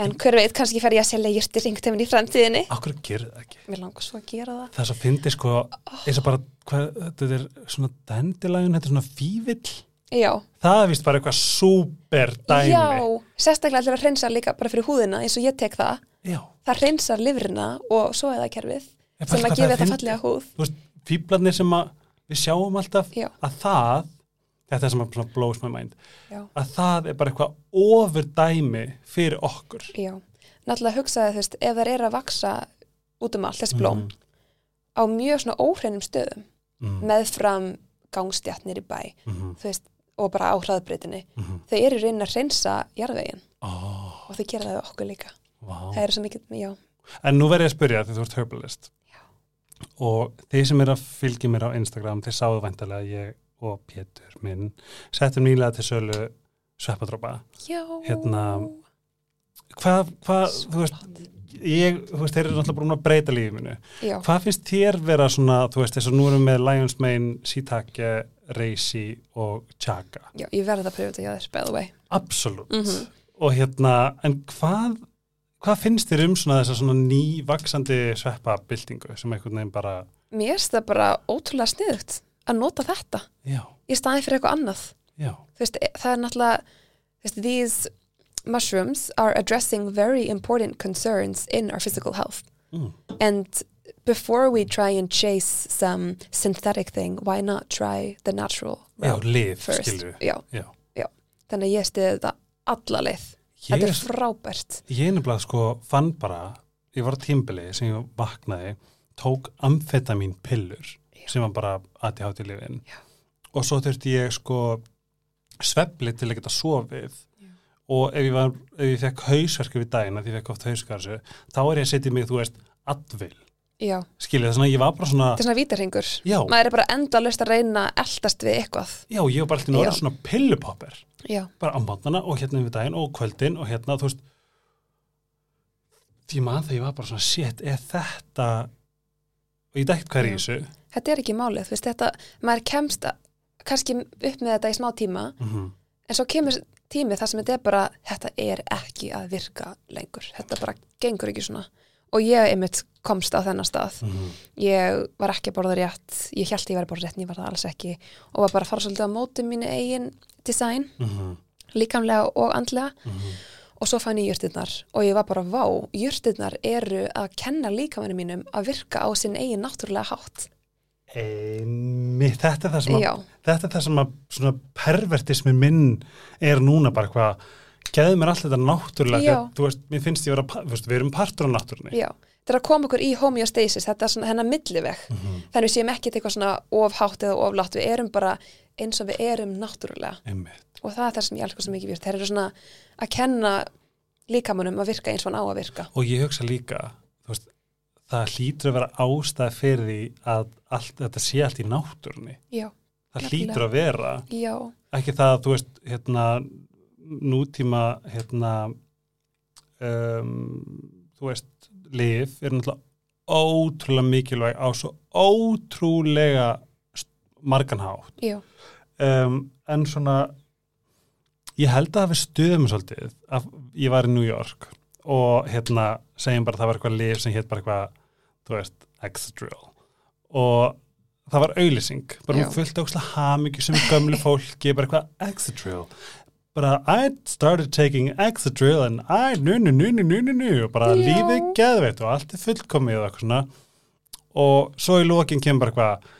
En hver veit, kannski fer ég að selja einhvern tímann í framtíðinni. Akkur gerir það ekki? Mér langar svo að gera það. Það er svo fyndi sko, eins og bara, hvað, þetta er svona dendilægun, þetta er svona fívill. Já, Það er vist bara eitthvað súper dæmi. Já, sérstaklega allir að hreinsa líka bara fyrir húðina eins og ég tek það. Já. Það hreinsar lifrina og svo eða kerfið Ég sem að gefa það þetta fallega húð. Þú veist, fíblarnir sem að við sjáum alltaf Já. að það, þetta er sem að blows my mind, Já, að það er bara eitthvað ofur dæmi fyrir okkur. já. Náttúrulega hugsaði þú veist, ef það er að vaksa út um allt þessi blóm á mjög svona óhreinum stöðum Mm. meðfram gangstjarnir í bæ, Mm. veist, og bara á hraðbreytinni. Mm. Þau eru raunin að hreinsa jarðvegin Oh, og þau gera það okkur líka. wow. Það eru svo mikið, já, En nú verð ég að spyrja því þú ert herbalist. Og þeir sem er að fylgja mér á Instagram, þeir sáðu væntalega að ég og Pétur minn settum nýlega til sölu sveppadrópa. Hérna, Hvað, hvað, þú veist, ég, þú veist, þeir eru náttúrulega búin að breyta lífið minu. Já, Hvað finnst þér vera svona, þú veist, þess að nú erum við með Lions Mane, Sitake, Reisi og Chaka? já, ég verði að pröfa þetta hjá þess, by the way. Absolutt. Mhm. Og hérna, en hvað, hvað finnst þér um svona þessa svona nývaksandi sveppabildingu sem einhvern veginn bara, Mér finnst það bara ótrúlega sniðugt að nota þetta já, í staðin fyrir eitthvað annað. veist, e- það er náttúrulega, veist, these mushrooms are addressing very important concerns in our physical health. mm, And before we try and chase some synthetic thing, why not try the natural já, first? skilju. Já, Já. þannig að ég stiði þetta alla leið. Þetta er, frábært. ég nefnilega sko, fann bara, ég var á tímbili sem ég vaknaði, tók amfetamin pillur Já. sem var bara ADHD lifin Já. og svo þurfti ég sko svefli til að geta sofið Já. og ef ég, var, ef ég fekk hausverku við daginn, að ég fekk oft hauskarsu þá er ég að setja mig, þú veist, advil Já, skiljið, þess að ég var bara svona þetta er svona vítarhingur. Maður er bara enda að reyna að eldast við eitthvað. já, ég var bara alltaf náður svona pillupopper Já, bara á mótnana og hérna við daginn og kvöldin og hérna, þú veist því maður þegar ég var bara svona shit, er þetta og ég dækt hver í Já. þessu þetta er ekki málið, þú veist, þetta, maður kemst kannski upp með þetta í smá tíma, mm en svo kemur tími þar sem þetta er bara, þetta er ekki að virka lengur, þetta bara gengur ekki svona. Og ég einmitt komst á þennan stað, -hmm. ég var ekki að borða rétt, ég held ég var að borða rétt en ég var það alls ekki. Og var bara að fara svolítið á móti mínu eigin design, Mm -hmm. líkamlega og andlega. Og svo fann ég jurtirnar. Og ég var bara vá, jurtirnar eru að kenna líkamannu mínum að virka á sinn eigin náttúrulega hátt Einmitt, þetta er það sem að, þetta er það sem að svona pervertismi minn er núna bara hvað, geði mér allt þetta náttúrulega, þegar, þú veist, mér finnst ég vera, þú veist, við erum partur á náttúrunni. Já, þetta er að koma okkur í homeostasis, þetta er svona hennar milliveg. Mhm. Þannig við séum ekkert eitthvað svona ofhátt eða oflátt, við erum bara eins og við erum náttúrulega. Einmitt. Og það er það sem ég elskar svo mikið virt. Þeir eru svona að kenna líkamannum að virka eins og hann á að virka. Og ég hugsa líka, þú veist, það hlýtur að vera ástæð fyrir því að allt, þetta sé allt í náttúrunni. Já, Það Nefnilega. hlýtur að vera, já, ekki það að, þú veist, hérna, nútíma, hérna, um, þú veist, lif er náttúrulega ótrúlega mikilvæg á svo ótrúlega st- margan hátt. já, Um, en svona, ég held að við stuðum svolítið, að ég var í New York og hérna, segjum bara að það var eitthvað lif sem hétt bara eitthvað, þú veist, Excadrill og það var auðlýsing, bara hún fullt ákslega hamingju sem gömlu fólki, bara eitthvað Excadrill bara I started taking Excadrill and I, nu, nu, nu, nu, nu, nu, nu og bara lífið geðveitt og allt er fullkomið og eitthvað svona. Og svo í lókin kemur bara eitthvað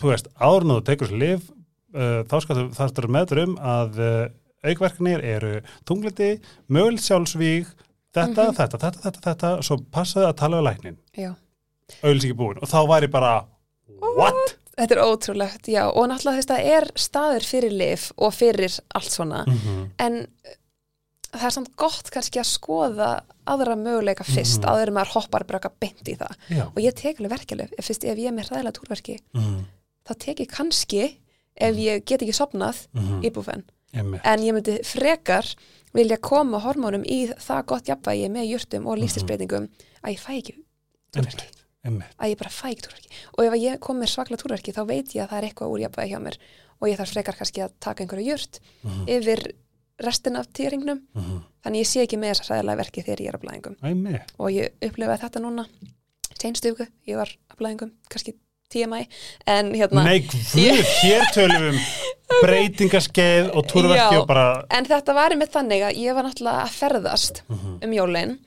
þú veist, áður en þú tekur þessu lif uh, þá skal þú þarftur meður um að uh, aukverknir eru tungliti, mögul þetta, Mhm. þetta, þetta, þetta, þetta svo passaði að tala um læknin já. auðlýsingi búin og þá ég bara what? Þetta er ótrúlegt, já. Og náttúrulega það er staður fyrir lif og fyrir allt svona. Mm En uh, það er samt gott kannski að skoða aðra möguleika fyrst, Mhm. áður en maður hoppar bara eitthvað beint í það. Já. Og ég tek alveg verkeflið, ef, fyrst, ef ég er með hræðilega túrverki, Mm þá tek ég kannski, ef ég get ekki sopnað, -hmm. íbúfen. Einmitt. En ég myndi frekar vilja koma hormónum í það gott jafnvægi með jurtum og lífstilsbreytingum að ég fæ ekki túrverki. Að ég bara fæ ekki túrverki. Og ef að ég kom með svakla túrverki þá veit ég að það er eitthvað úr jafnvægi hjá mér og ég þarf frekar kannski að taka einhverju jurt Mhm. yfir restin af tíringnum. Mhm. Þannig ég sé ekki með þessa hræðilega verki þegar ég er á blæðingum. Og ég upplifaði þetta núna, seinstu viku, ég var á blæðingum, kannski TMI, en hérna... Nei, guð, hér tölum við um breytingaskeið og túrverki Já. og bara En þetta var einmitt þannig að ég var náttúrulega að ferðast Mhm. um jólin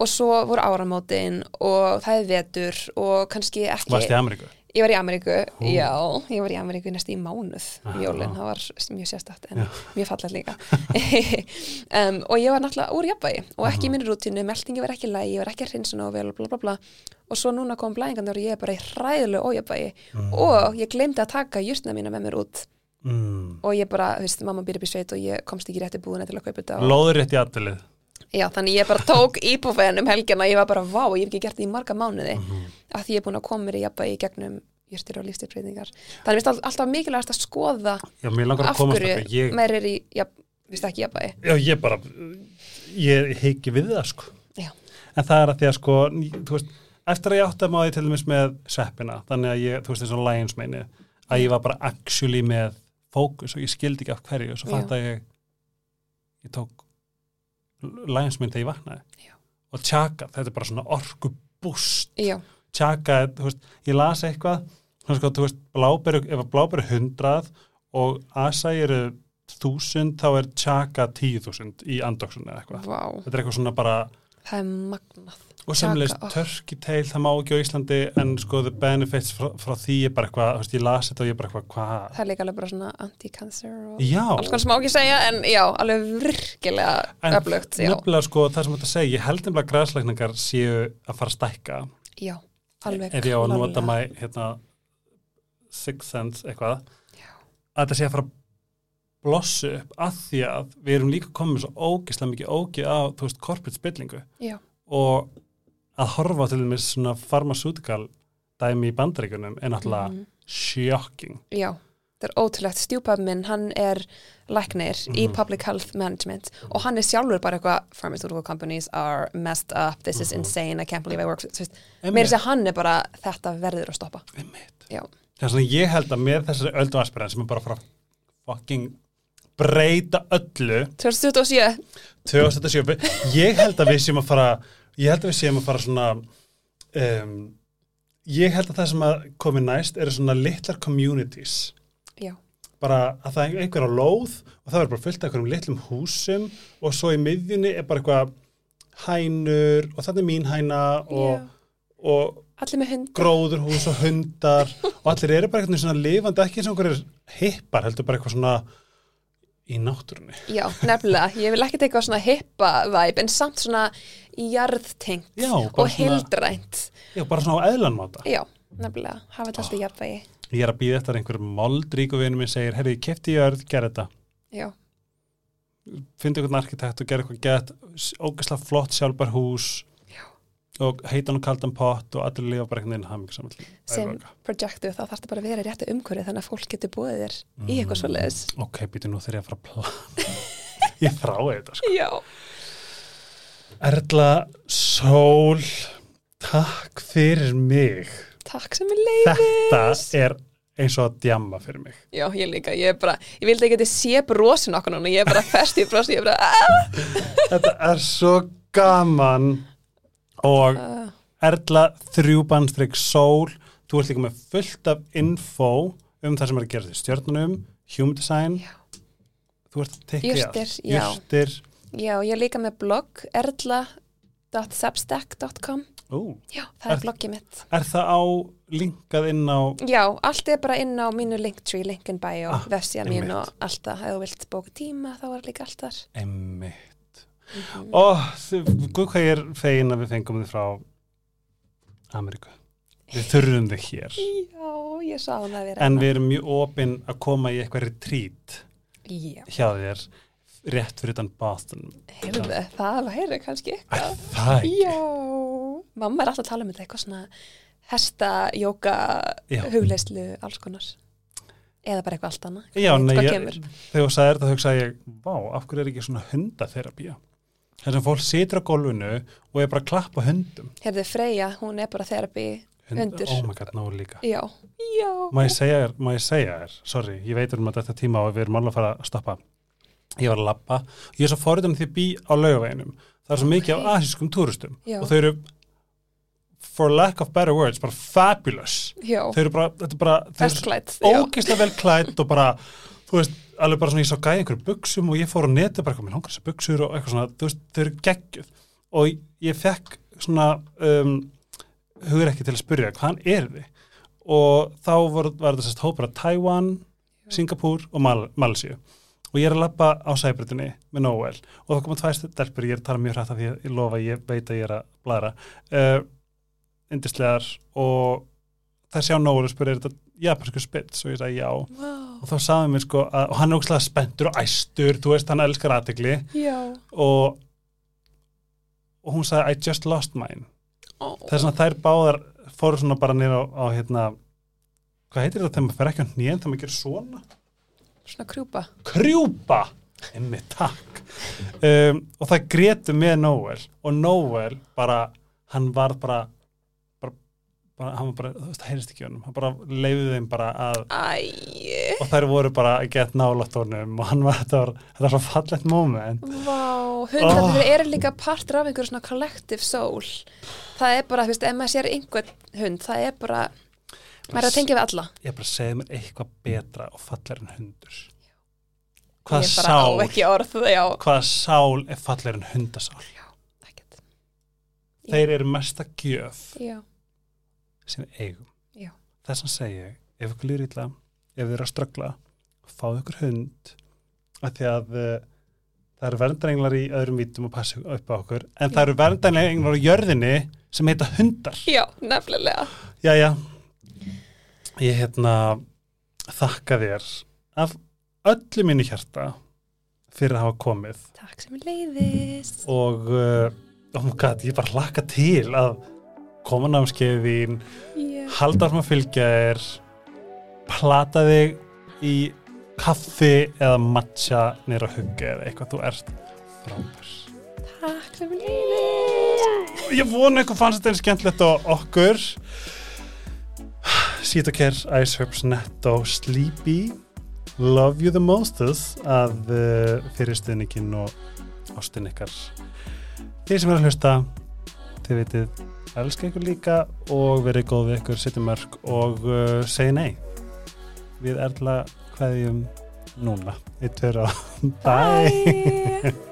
og svo voru áramótin og það er vetur og kannski ekki... varst í Ameríku Ég var í Ameríku, Ó. já, ég var í Ameríku næstu í mánuð um Já. jólin, það var mjög sérstætt en mjög fallað líka. um, og ég var náttúrulega úr jafnvægi og ekki í minni rútinu, meldingi var ekki lægi, ég var ekki að hrinsa og vel, bla bla bla. Og svo núna kom blæðingarnir og ég er bara í hræðilegu ójafvægi og ég glemdi að taka jústna mína með mér út. Mm. og ég bara, þú veist, mamma býr upp í sveit og ég komst ekki rétt í búðina til að kaupa þetta og, Lóður rétt í aðtilið já, þannig ég bara tók íbúfen um helgina ég var bara, vá, ég hef ekki gert það í marga mánuði að því ég er búin að koma mér í jafnvægi í gegnum jústir og lífstilbreytingar þannig all, alltaf mikilvægast að skoða Já, mér af hverju þetta ég, meir er í, já, veist ekki jafnvægi. Já, ég bara ég heiki við það sko. En það er að því að sko þú veist, eftir að ég átti að máði til dæmis með sveppina, þannig að ég, þú veist eins og Lions meini, að ég var bara actually með fókus og ég skildi ekki af hverju og svo fatt að ég ég tók Lions meini þegar ég vaknaði. Já. og tjaka, þetta er bara svona orkubúst. Tjaka, þú veist, ég las eitthvað sko, þú veist, bláberu, ef að bláberu hundrað og asæ eru þúsund, þá er tjaka tíu þúsund í andoksun eða eitthvað. Vá, þetta er eitthvað svona bara það er magnað og oh. turkey tail, það má ekki á Íslandi en sko the benefits frá, frá því er bara eitthvað, þú ég las þetta og ég bara eitthvað, hvað? það er líka alveg bara svona anti-cancer og Já, alls konar sem má ekki segja en já, alveg virkilega en öflugt, já, nefnilega sko það sem þetta segja, ég held nefnilega að græslækningar séu að fara að stækka já, alveg ef ég á að nota mæ, hérna six sense eitthvað Já. að þetta sé að fara að blossu upp að því að við erum líka komið svo ógislega mikið ógið á, þú veist, corporate spillingu og að horfa til dæmis svona pharmaceutical dæmi í bandaríkunum er náttúrulega Mhm. shocking. Já þetta er ótrúlegt, stjúpað minn, hann er læknir í Mhm. public health management og hann er sjálfur bara eitthvað pharmaceutical companies are messed up, this Mhm. is insane. I can't believe I work, þess að hann er bara þetta verður að stoppa. Það er svona ég held að með þessari öldu aspirin sem er bara frá fucking breyta öllu 2007 2007, ég held að við séum að fara ég held að við séum að fara svona um, ég held að það sem að komi næst eru svona litlar communities. Já, bara að það er einhver á lóð og það er bara fullt af einhverjum litlum húsum og svo í miðjunni er bara eitthvað hænur og þetta er mín hæna og, og Allir með hund. gróðurhús og hundar og allir eru bara eitthvað svona lifandi ekki eins og einhverjir hippar heldur bara eitthvað svona í náttúrunni Já, nefnilega. Ég vil ekki teka svona hippa væp en samt svona jarðtengt Já, og heildrænt. Já, bara svona á eðlanmáta Já, nefnilega. Hafa þetta alltaf jafnvægi. Ég er að býða eftir að einhver moldríku vinur minn segir, herri, ég kefti í örð, gerð þetta Já, fyndi einhvern arkitekt og gera eitthvað gett ógeðslega flott sjálfbar hús. Og heitan og kaldan pott og allir lifa bara einhvern veginn hamingi saman sem projektu þá þarf þetta bara að vera í réttu umhverju þannig að fólk getur búið þér í eitthvað Mm. svoleiðis. Ok, býtu nú þegar ég að fara að plana Ég þrái þetta sko Já. Erla Sól Takk fyrir mig Takk sem er leiðis. Þetta er eins og að djamma fyrir mig Já, ég líka, ég er bara, ég vildi ekki að þið sé brosin okkur núna, ég er bara fest í brosin, ég er bara, aah! Þetta er svo gaman og Uh, Erla þrjúbandstrygg Sól þú ert líka með fullt af info um það sem er að gera því stjörnunum human design Já. þú ert að tekja Jurtir, já. Jurtir já, ég er líka með blogg, erla.substack.com. Já, það er Er- bloggið mitt. er það á linkað inn á Já, allt er bara inn á mínu linktree, link in bio, Ah, vefsíða mín og allt það. Ef þú vilt bóka tíma, þá er líka allt þar. emmitt Þið- guð hvað ég er fegin að við fengum þið frá Ameríku við þurfum þið hér Já, ég sá hún að vera. en hérna. við erum mjög opinn að koma í eitthvað retreat Já, hjá þér rétt fyrir utan Boston heyrðu, það væri kannski eitthvað. það ekki Já, mamma er alltaf að tala um þetta eitthvað svona hesta, jóka, Já. hugleyslu, alls konar. Eða bara eitthvað allt annað. Þegar þú sagði þetta hugsaði ég, vá, af hverju er ekki svona hundatherapía? Þess að fólk situr á gólfinu og er bara að klappa hundum. Heyrðu, Freyja, hún er bara þerapi. Hundur. Oh my god, ná líka. Já, já. Má ég segja þér, má ég segja þér, sorry, ég veit um að þetta tíma og við erum alveg að fara að stoppa. Ég var að lappa, ég er svo forriðan því að bý á laugaveginum. Það er svo mikið af asískum túristum Já. og þau eru, for lack of better words, bara fabulous. Já, Þau eru bara, þetta er bara, þau eru festklætt. ógeðslega vel klætt og bara, þú veist, alveg bara svona ég sá gæði einhverju buksum og ég fór á neti bara mér langar þessar buksur og eitthvað svona, þú veist, þau eru geggjuð. Og ég fekk svona um, hugur ekki til að spyrja hvaðan er þið? Og þá var, var þetta sérst hópar að Taiwan, Singapúr og Mal Malasíu og ég er að lappa á sæbrutinni með Noel. Og það koma tvær stelpur, ég er að tala mjög hrætt af því að ég lofa, ég veit að ég er að blæra uh, indislegar og það sjá Noel og spyrir er þetta japansku spits og ég sagði já. Vá, og þá sagði mér sko að, og hann er ógslag spenntur og æstur, þú veist, hann elskar aðtegli og og hún sagði I just lost mine. Ó, þess að þær báðar fóru svona bara niður á, á hérna hvað heitir þetta þegar maður fer ekki á hnén þegar maður gerir svona? Svona krjúpa. krjúpa! Emmi takk. Um, og það grétu með Noel. Og Noel bara hann var bara hann var bara, þú veist, það heyrist ekki honum hann bara leiði þeim bara að Æ, og þær voru bara að geta nálátt honum og hann var, þetta var, þetta var svo fallegt moment vá, hundar Oh. þeir eru líka partur af einhverju svona collective soul. Það er bara, þú veist, ef maður sér einhvern hund, það er bara, maður er að tengja við alla. ég bara segði mér eitthvað betra og fallegur en hundur hvað sál orð, hvað sál er fallegur en hundasál. Já. þeir eru mesta gjöf Já, sem eigum Já. þess að segja ef ykkur lýr illa ef þið eru að ströggla, fáðu ykkur hund af því að uh, það eru verndæringlar í öðrum vítum að passa upp á okkur, en það eru verndæringlar á jörðinni sem heita hundar já, nefnilega. Jæja, ég hérna þakka þér af öllu mínu hjarta fyrir að hafa komið Takk sem leiðist. og oh my god, ég bara hlakka til að koma námskeið þín, Já. halda sem að fylgja þér, plata þig í kaffi eða matcha nýra huggi eða eitthvað þú ert frábær. Takk er leiðist. Ég vona eitthvað fannst þetta eins skemmtilegt á okkur. Sítokær, Iceherbs, Netto, Sleepy, Love You The Mostest að uh, fyrir stuðningin og ástin ykkar. Þið sem eru að hlusta, þið vitið, elska ykkur líka og verið góð við ykkur, setja mörg og uh, segja nei. við erla hverjum núna. Eitt, tveir og bye! Bye.